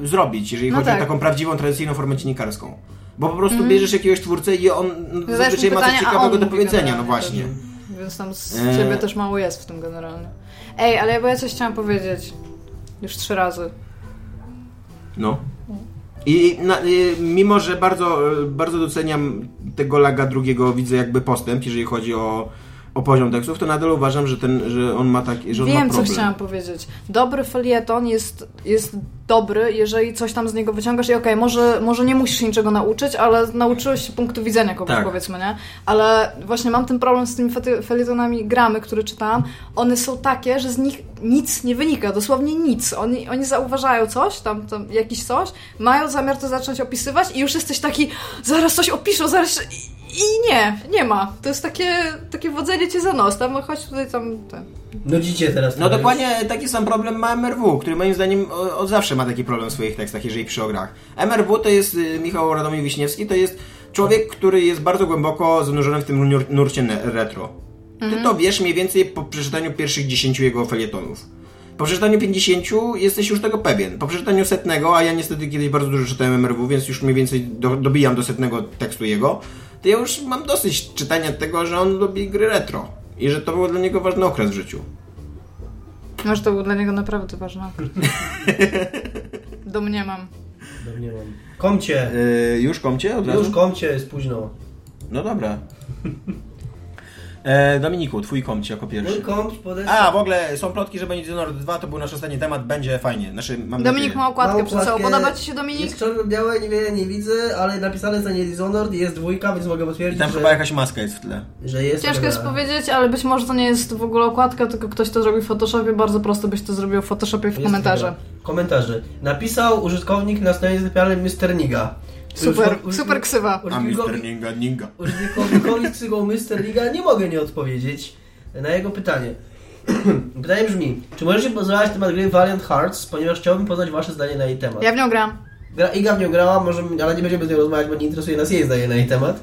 yy, zrobić, jeżeli No chodzi o tak. taką prawdziwą, tradycyjną formę dziennikarską. Bo po prostu bierzesz jakiegoś twórcę i on Zadajesz zazwyczaj ma coś ciekawego do powiedzenia, no właśnie. też. Więc tam z Eee. ciebie też mało jest w tym generalnie. Ej, ale bo ja coś chciałam powiedzieć. Już trzy razy. No. I na, y, mimo, że bardzo, y, bardzo doceniam tego laga drugiego, widzę jakby postęp, jeżeli chodzi o, o poziom tekstów, to nadal uważam, że, ten, że on ma taki, że Wiem, co chciałam powiedzieć. Dobry felieton jest, jest dobry, jeżeli coś tam z niego wyciągasz i okej, może, może nie musisz się niczego nauczyć, ale nauczyłeś się punktu widzenia kogoś, Tak. powiedzmy, nie? Ale właśnie mam ten problem z tymi felietonami gramy, które czytałam. One są takie, że z nich nic nie wynika, dosłownie nic. Oni, oni zauważają coś, tam, tam jakiś coś, mają zamiar to zacząć opisywać i już jesteś taki, zaraz coś opiszą, zaraz... I nie, nie ma. To jest takie, takie wodzenie cię za nos. Tam chodź tutaj tam... Ten. Nudzicie teraz. No dokładnie taki sam problem ma MRW, który moim zdaniem od zawsze ma taki problem w swoich tekstach, jeżeli przy o grach. MRW to jest y, Michał Radomir Wiśniewski, to jest człowiek, który jest bardzo głęboko zanurzony w tym nur- nurcie retro. Ty to wiesz mniej więcej po przeczytaniu pierwszych 10 jego felietonów. Po przeczytaniu 50 jesteś już tego pewien. Po przeczytaniu setnego, a ja niestety kiedyś bardzo dużo czytałem MRW, więc już mniej więcej do, dobijam do setnego tekstu jego, to ja już mam dosyć czytania tego, że on lubi gry retro. I że to był dla niego ważny okres w życiu. Może to był dla niego naprawdę ważny okres. Domniemam. Domniemam. Komcie. Yy, już komcie od razu? Już komcie, jest późno. No dobra. E, Dominiku, twój komcie jako Mój pierwszy. komć podeszł. A, w ogóle są plotki, że będzie Dishonored 2, to był nasz ostatni temat, będzie fajnie. Znaczy, mam Dominik nadzieję. ma okładkę przed sobą. Podoba Ci się Dominik? Jest czarno-białe, nie, wie- nie widzę, ale napisane za nie Dishonored i jest dwójka, więc mogę I potwierdzić, tam że, chyba jakaś maska jest w tle. że jest Ciężko taka jest powiedzieć, ale być może to nie jest w ogóle okładka, tylko ktoś to zrobił w Photoshopie. Bardzo prosto byś to zrobił w Photoshopie w komentarze. Komentarze. Napisał użytkownik na stronie zapialnej Mr. Niga. Super, super ksywa. A Mr. Ninga Ninga. Użytkownikowi z ksywą Mr. Niga nie mogę nie odpowiedzieć na jego pytanie. Pytanie brzmi, czy możecie pozwalać temat gry Valiant Hearts, ponieważ chciałbym poznać wasze zdanie na jej temat. Ja w nią gram. Gra, Iga w nią grała, może, ale nie będziemy z nią rozmawiać, bo nie interesuje nas jej zdanie na jej temat.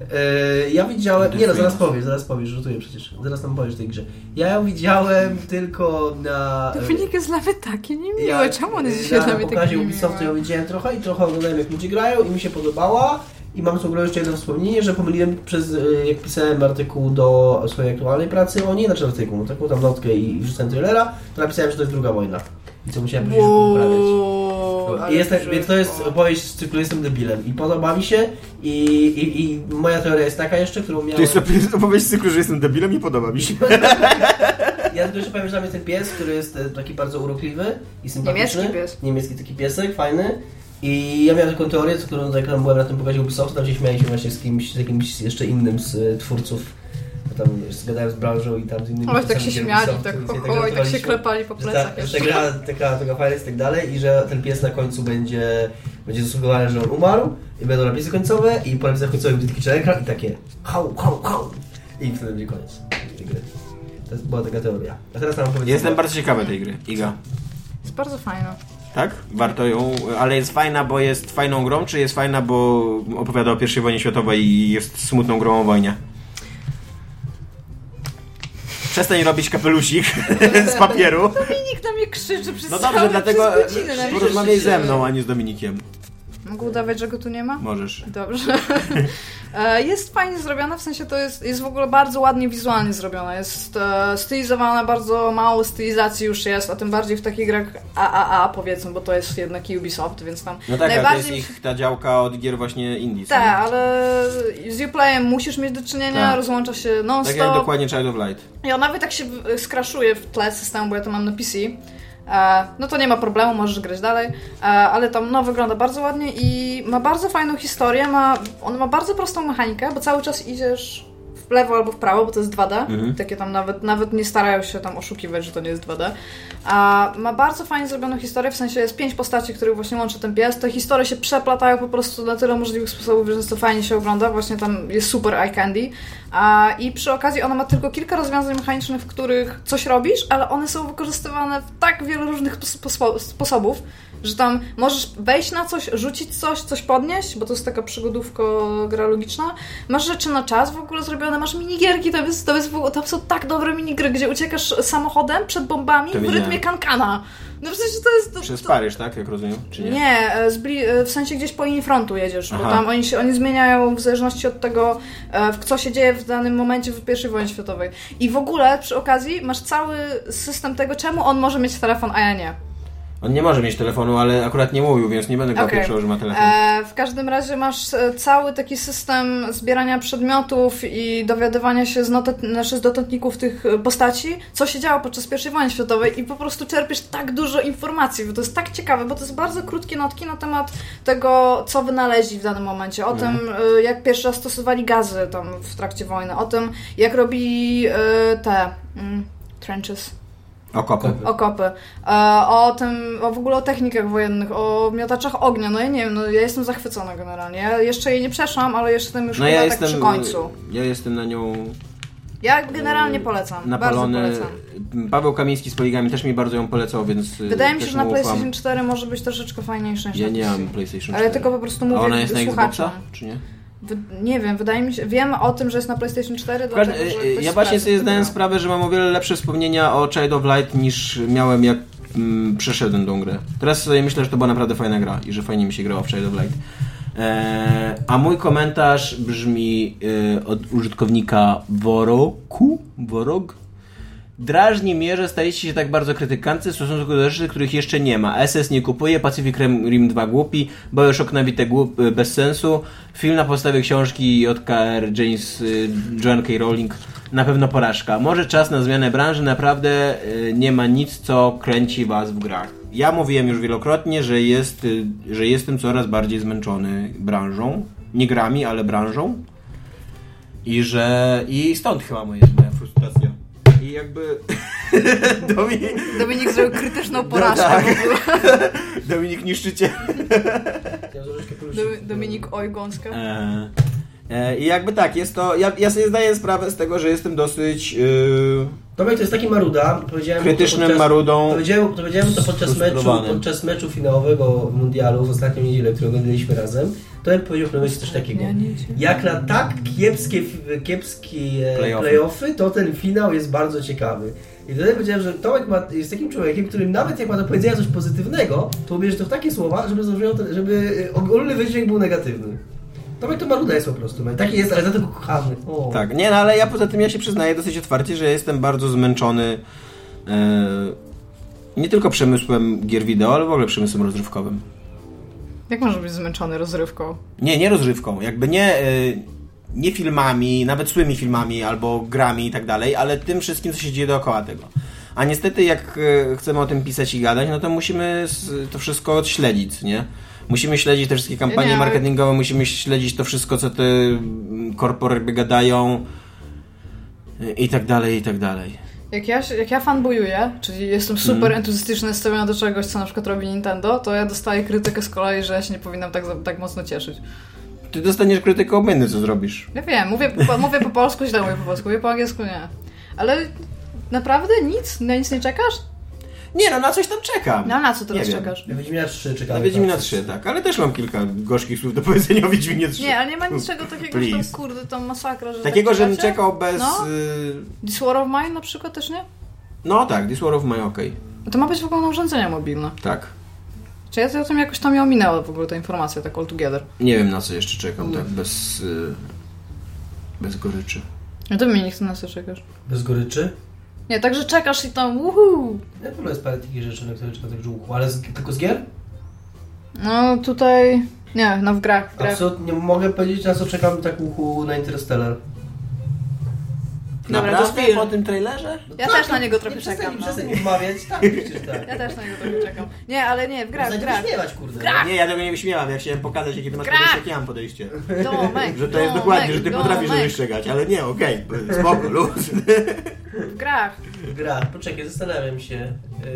Yy, ja widziałem. Nie no, zaraz powiesz, zaraz powiesz, rzutuję przecież. Zaraz nam powiesz tej grze. Ja ją widziałem tylko na. Dominik jest dla mnie taki niemiły. Ja, Czemu on jest na, dzisiaj na dla mnie pokazie taki Ubisoftu ją widziałem trochę i trochę oglądałem jak ludzie grają i mi się podobała. I mam co jeszcze jedno wspomnienie, że pomyliłem przez, y, jak pisałem artykuł do swojej aktualnej pracy o niej, znaczy artykuł, no, taką tam notkę i wrzucałem trailera, to napisałem, że to jest druga wojna. I co musiałem później poprawiać. Ale jest, tak- więc to jest opowieść z cyklu Jestem debilem i podoba mi się i, i, i moja teoria jest taka jeszcze, którą miałem... To jest opowieść- z cyklu, że jestem debilem i podoba mi się. Ja tylko jeszcze powiem, że tam jest ten pies, który jest e, taki bardzo urokliwy i sympatyczny. Niemiecki pies. Niemiecki taki piesek, fajny. I ja miałem taką teorię, co którą jak byłem na tym pokazie Ubisoftu, tam się śmialiśmy właśnie z kimś, z jakimś jeszcze innym z e, twórców. Wiesz, zgadałem z branżą i tam z innymi Oj, tak się śmiali, tak ho, i tak się żartowaliśmy, klepali po że ta, plecach że ta taka, taka fajna jest i tak dalej i że ten pies na końcu będzie, będzie zasługowany, że on umarł i będą napisy końcowe i po napisach końcowych będzie taki ekran i takie hał, hał, hał i wtedy będzie koniec tej gry. To jest- była taka teoria. A teraz mam powiedzieć... Jestem bardzo ciekawy tej gry, Iga. Jest bardzo fajna. Tak? Warto ją, ale jest fajna, bo jest fajną grą, czy jest fajna, bo opowiada o I wojnie światowej i jest smutną grą o wojnie? Przestań robić kapelusik z papieru. Dominik na mnie krzyczy przez No całe- dobrze, dlatego przez godzinę na mnie porozmawiaj krzyczy. ze mną, a nie z Dominikiem. Mogę udawać, że go tu nie ma? Możesz. Dobrze. E, Jest fajnie zrobiona, w sensie to jest, jest w ogóle bardzo ładnie wizualnie zrobiona. Jest e, stylizowana, bardzo mało stylizacji już jest, a tym bardziej w takich grach AAA powiedzmy, bo to jest jednak Ubisoft, więc tam No tak, ale to najbardziej... jest ich ta działka od gier właśnie indie. Tak, ale z Uplayem musisz mieć do czynienia, Tak. rozłącza się Tak jak non-stop. dokładnie Child of Light. I on nawet tak się skraszuje w tle systemu, bo ja to mam na PC. E, no to nie ma problemu, możesz grać dalej, e, ale tam no, wygląda bardzo ładnie i ma bardzo fajną historię, ma, on ma bardzo prostą mechanikę, bo cały czas idziesz w lewo albo w prawo, bo to jest 2D, Mhm. takie tam nawet, nawet nie starają się tam oszukiwać, że to nie jest 2D. A ma bardzo fajnie zrobioną historię, w sensie jest pięć postaci, których właśnie łączy ten pies, te historie się przeplatają po prostu na tyle możliwych sposobów, że to fajnie się ogląda, właśnie tam jest super eye candy. A, I przy okazji ona ma tylko kilka rozwiązań mechanicznych, w których coś robisz, ale one są wykorzystywane w tak wielu różnych spo- sposobów, że tam możesz wejść na coś, rzucić coś, coś podnieść, bo to jest taka przygodówko gra logiczna. Masz rzeczy na czas w ogóle zrobione, masz minigierki, to, jest, to, jest, tam są tak dobre minigry, gdzie uciekasz samochodem przed bombami To w widziałem. rytmie kankana. No sensie to jest... To, Przez to, Paryż, tak? Jak rozumiem? Czy nie? nie, e, e, w sensie gdzieś po linii frontu jedziesz, bo Aha. tam oni się oni zmieniają w zależności od tego, e, w co się dzieje w danym momencie w I wojnie światowej. I w ogóle przy okazji masz cały system tego, czemu on może mieć telefon, a ja nie. On nie może mieć telefonu, ale akurat nie mówił, więc nie będę go okay. że ma telefon. E, w każdym razie masz e, cały taki system zbierania przedmiotów i dowiadywania się z, notat, znaczy z tych e, postaci, co się działo podczas I wojny światowej i po prostu czerpiesz tak dużo informacji, bo to jest tak ciekawe, bo to jest bardzo krótkie notki na temat tego, co wynaleźli w danym momencie, o Mhm. tym, e, jak pierwszy raz stosowali gazy tam w trakcie wojny, o tym, jak robi e, te mm, trenches. Okopy. Okopy. E, o tym, o w ogóle o technikach wojennych, o miotaczach ognia. No ja nie wiem, no ja jestem zachwycona generalnie. Ja jeszcze jej nie przeszłam, ale jeszcze jestem już No ja tak jestem, przy końcu. ja jestem na nią Ja generalnie polecam. napalony. Bardzo polecam. Paweł Kamiński z Poligami też mi bardzo ją polecał, więc y, Wydaje mi się, że na mu ufam. PlayStation 4 może być troszeczkę fajniejsze niż Ja nie mam PlayStation 4. Ale tylko po prostu A mówię ona jest na Xboxa, czy nie? Nie wiem, wydaje mi się, wiem o tym, że jest na PlayStation 4, W każdym- dlatego, ja właśnie sobie zdałem sprawę, że mam o wiele lepsze wspomnienia o Child of Light niż miałem jak mm, przeszedłem tą grę. Teraz sobie myślę, że to była naprawdę fajna gra i że fajnie mi się grało w Child of Light. Eee, a mój komentarz brzmi e, od użytkownika Woroku? Worog? Drażni mnie, że stajecie się tak bardzo krytykancy w stosunku do rzeczy, których jeszcze nie ma. SS nie kupuje, Pacific Rim Rim 2 głupi, Bioshock nabite głup, y, bez sensu, film na podstawie książki J.K.R. James y, Joan K. Rowling na pewno porażka. Może czas na zmianę branży, naprawdę y, nie ma nic, co kręci was w grach. Ja mówiłem już wielokrotnie, że, jest, że jestem coraz bardziej zmęczony branżą. Nie grami, ale branżą. I że... I stąd chyba moja frustracja. I jakby... Dominik, Dominik zrobił krytyczną porażkę. tak. w ogóle. Dominik niszczycie. Dominik Ojgąska. E, e, I jakby tak, jest to... Ja, ja sobie zdaję sprawę z tego, że jestem dosyć yy, Tomek to jest taki maruda, powiedziałem krytycznym podczas, marudą. Powiedziałem, powiedziałem to podczas meczu, podczas meczu finałowego mundialu w ostatnią niedzielę, który oglądaliśmy razem. Tomek powiedział w pewnym coś takiego. Jak na tak kiepskie, kiepskie e, Playoffy. playoffy, to ten finał jest bardzo ciekawy. I wtedy powiedziałem, że Tomek ma, jest takim człowiekiem, którym nawet jak ma do powiedzenia coś pozytywnego, to ubierze to w takie słowa, żeby, to- żeby e, ogólny wydźwięk był negatywny. Tomek to maruda jest po prostu. Taki jest, ale za to go kochamy. O. Tak, nie, no ale ja poza tym ja się przyznaję dosyć otwarcie, że jestem bardzo zmęczony e, nie tylko przemysłem gier wideo, ale w ogóle przemysłem rozrywkowym. Jak może być zmęczony rozrywką? Nie, nie rozrywką, jakby nie, e, nie filmami, nawet złymi filmami albo grami i tak dalej, ale tym wszystkim, co się dzieje dookoła tego. A niestety, jak e, chcemy o tym pisać i gadać, no to musimy to wszystko odśledzić, nie? Musimy śledzić te wszystkie kampanie Nie, ale- marketingowe, musimy śledzić to wszystko, co te korporaty gadają e, i tak dalej, i tak dalej. Jak ja, jak ja fanbojuję, czyli jestem super Mhm. entuzjastycznie nastawiona do czegoś, co na przykład robi Nintendo, to ja dostaję krytykę z kolei, że ja się nie powinnam tak, tak mocno cieszyć. Ty dostaniesz krytykę obmienny, co zrobisz. Ja wiem, mówię, po, mówię po polsku, źle mówię po polsku, mówię po angielsku nie. Ale naprawdę nic? Na nic nie czekasz? Nie no, na coś tam czekam. No na co teraz Nie wiem. czekasz? Na Wiedźmina 3 czekamy. Na Wiedźmina tak. 3, tak, ale też mam kilka gorzkich słów do powiedzenia o Wiedźminie 3. Nie, ale nie ma niczego takiego, że tam kurde, tam masakra, że Takiego, tak żebym czekał bez... No. y, This War of Mine na przykład też nie? No tak, This War of Mine, okej. No To ma być w ogóle na urządzenia mobilne. Tak. Czy ja to o tym jakoś tam mi ominęła w ogóle ta informacja, tak all together. Nie wiem na co jeszcze czekam, tak, bez... Y, bez goryczy. No to mnie nie chce na co czekasz. Bez goryczy. Nie, także czekasz i tam uhu. W ogóle jest parę takich rzeczy, na które czekam tak żółku, ale z, tylko z gier? No tutaj... Nie, no w grach, w grach. Absolutnie nie mogę powiedzieć na co czekam tak uchu na Interstellar. Dobra, Naprawdę? to. Po tym trailerze? Ja też na niego trochę nie czekam. Przestań, No. wmawiać, tak, przecież tak. Ja też na niego trochę czekam. Nie, ale nie, w grach, w grach. śmiewać, kurde. Grach! Nie, ja tego nie wyśmiewam, ja chciałem pokazać, jakie ty masz Grach! podejście, jakie ja mam podejście. Domek, Że to jest dokładnie, że ty potrafisz domek. rozstrzegać, ale nie, okej, spoko, luz. W grach. Gra, poczekaj, zastanawiam się.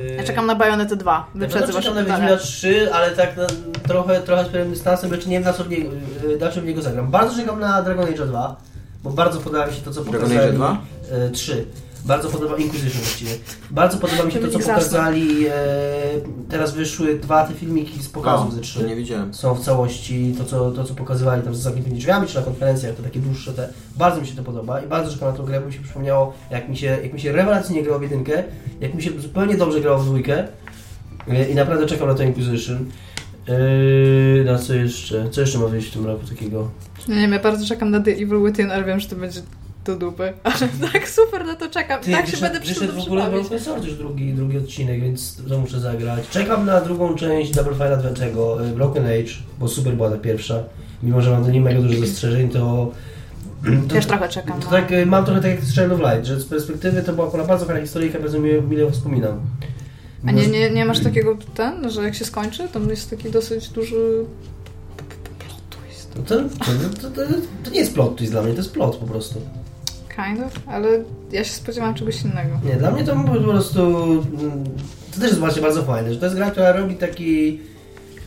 Yy... Ja czekam na Bayonetę 2. Ja Wyprzedzę czekam wasze na pytania. Wiedźmina 3, ale tak na, trochę, trochę z pewnym dystansem, bo jeszcze nie wiem na co w niego, yy, na czym w niego zagram. Bardzo czekam na Dragon Age 2, bo bardzo podoba mi się to, co Dragon pokazali. Age 2? Yy, 3. Bardzo podoba Inquisition właściwie. Bardzo podoba mi się to, co pokazali. Yy, teraz wyszły dwa te filmiki z pokazów ze 3 to nie widziałem. są w całości to co, to, co pokazywali tam za zamkniętymi drzwiami, czy na konferencjach, to takie dłuższe te. Bardzo mi się to podoba i bardzo czekam na tą grę, bo mi się przypomniało, jak mi się, jak mi się rewelacyjnie grało w jedynkę, jak mi się zupełnie dobrze grało w dwójkę Yy, i naprawdę czekam na to Inquisition. Yy, na co jeszcze? Co jeszcze ma wyjść w tym roku takiego? Nie wiem, ja bardzo czekam na The Evil Within, ale wiem, że to będzie do dupy. Ale tak super na to czekam. Ty, tak się będę wyszedł przy w ogóle. Broken Sword już drugi, drugi odcinek, więc to muszę zagrać. Czekam na drugą część Double Fine Adventure'ego, y, Broken Age, bo super była ta pierwsza. Mimo, że mam do niej mega dużo zastrzeżeń, to... to Też trochę czekam. To no. tak, y, mam trochę tak jak z Child of Light, że z perspektywy to była akurat bardzo fajna historyjka, bardzo mile, mile wspominam. A nie, nie, nie masz takiego ten, że jak się skończy, to jest taki dosyć duży plot twist. No To, to, to, to, to nie jest plot twist dla mnie, to jest plot po prostu. Kind of, ale ja się spodziewałam czegoś innego. Nie, dla mnie to po prostu... To też jest właśnie bardzo fajne, że to jest gra, która robi taki...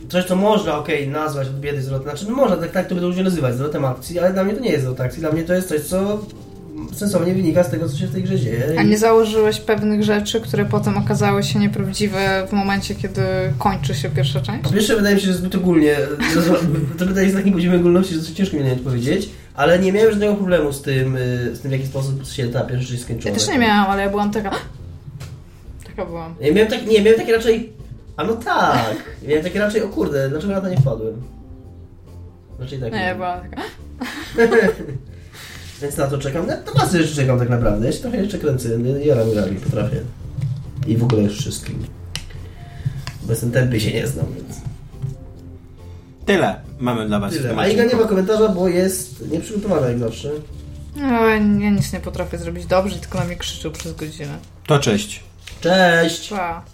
Coś, co można, okej, nazwać od biedy zwrotem. Znaczy, no można, tak, tak to by ludzie nazywać, zwrotem akcji, ale dla mnie to nie jest zwrot akcji. Dla mnie to jest coś, co sensownie wynika z tego, co się w tej grze dzieje. A nie założyłeś pewnych rzeczy, które potem okazały się nieprawdziwe w momencie, kiedy kończy się pierwsza część? Po pierwsze, wydaje mi się, że zbyt ogólnie, to pytanie jest takim poziomem ogólności, że ciężko mi na nie odpowiedzieć, ale nie miałem żadnego problemu z tym, y, z tym w jaki sposób się ta pierwsza część skończyła. Ja też nie miałam, ale ja byłam taka... Taka byłam. Ja miałem tak, nie, miałem takie raczej, a no tak, miałem takie raczej, o kurde, dlaczego na to nie wpadłem? Raczej tak. Nie, ja byłam taka... Więc na to czekam, na to masy jeszcze czekam tak naprawdę, ja się trochę jeszcze kręcę, jaram grami, potrafię. I w ogóle już wszystkim. Bo jestem tępy się nie znam, więc... Tyle mamy dla was Tyle. A Iga nie ma komentarza, bo jest nieprzygotowana jak zawsze. No, ja nic nie potrafię zrobić dobrze, tylko na mnie krzyczył przez godzinę. To cześć. Cześć! Pa.